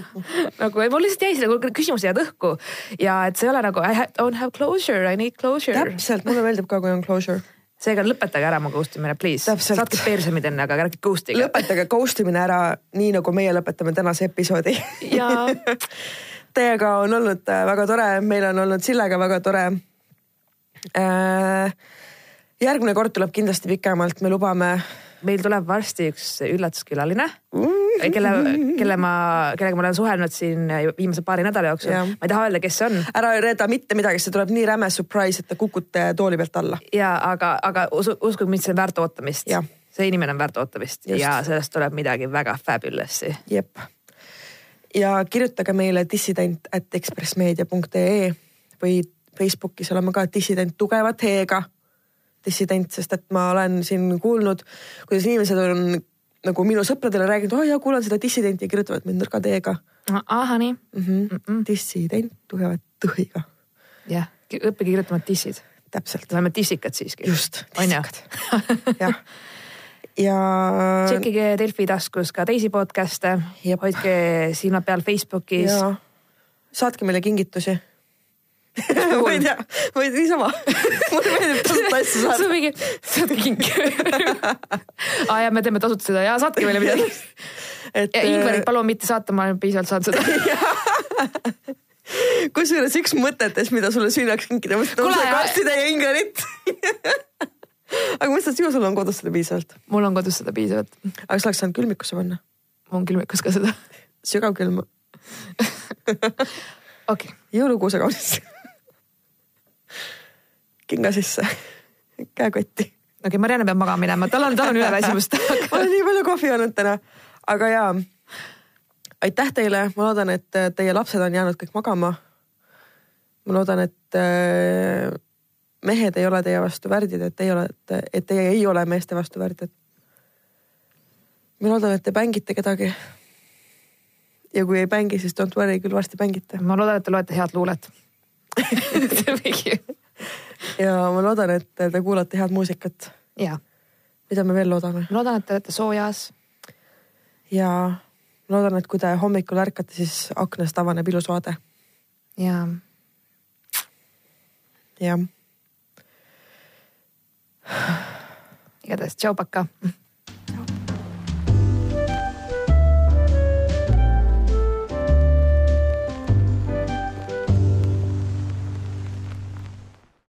Nagu mul lihtsalt jäi nagu küsimused jäävad õhku. Ja et see ei ole nagu I don't have closure, I need closure. täpselt, mulle meeldib ka, kui on closure seega lõpetage ära mu ghost imine, please. saatke persemid enne, aga ärge ghost ige. lõpetage ghost imine ära, nii nagu meie lõpetame tänase episoodi Teiega on olnud äh, väga tore, meil on olnud Sillega väga tore. Äh, järgmine kord tuleb kindlasti pikemalt, me lubame. Meil tuleb varsti üks üllatuskülaline mm kelle, kelle ma, kellega ma olen suhelnud siin viimase paari nädala jooksul. ma ei taha öelda, kes see on. ära reeda mitte midagi, see tuleb nii räme surprise, et te kukute tooli pealt alla. ja aga, aga uskuge mind, see on väärt ootamist. see inimene on väärt ootamist Just. ja sellest tuleb midagi väga fabulous'i. jep. ja kirjutage meile dissident at ekspressmeedia.ee või Facebookis oleme ka dissident tugeva T-ga dissident, sest et ma olen siin kuulnud, kuidas inimesed on nagu minu sõpradele rääginud, aa oh, jaa, kuulan seda dissidenti ja kirjutavad mind nõrga D-ga. ahah, nii mm. -hmm. Mm -mm. dissident tugeva tõhiga. jah, õppige kirjutama dissid. täpselt. oleme dissikad siiski. just, dissikad jah ja. tšekkige Delfi taskus ka teisi podcast'e, hoidke silmad peal Facebookis. saatke meile kingitusi ma ei tea, tea, niisama mulle meeldib tasuta asju saada. see on mingi, saatke kink aa ja me teeme tasuta seda ja saatke meile midagi. et. Ingverit palun mitte saata, ma olen piisavalt saanud seda kusjuures üks mõtetest, mida sulle sünnaks kinkida, ma mõtlesin, et kastitäie Ingverit aga ma mõtlesin, et ju sul on kodus seda piisavalt. mul on kodus seda piisavalt. aga sa oleks saanud külmikusse panna. on külmikus ka seda. sügavkülm. okei. jõulukuuse kaunis kinga sisse, käekotti. okei okay,, Marianne peab magama minema, tal on, tal on üleväsimust ma olen nii palju kohvi joonud täna, aga jaa. aitäh teile, ma loodan, et teie lapsed on jäänud kõik magama. ma loodan, et äh, mehed ei ole teie vastu värdid, et teie olete, et teie ei ole meeste vastu värdid. ma loodan, et te bängite kedagi. ja kui ei bängi, siis don't worry, küll varsti bängite. ma loodan, et te loete head luulet ja ma loodan, et te kuulate head muusikat. mida me veel loodame? ma loodan, et te olete soojas. ja loodan, et kui te hommikul ärkate, siis aknast avaneb ilus vaade. ja. jah. igatahes tšau, paka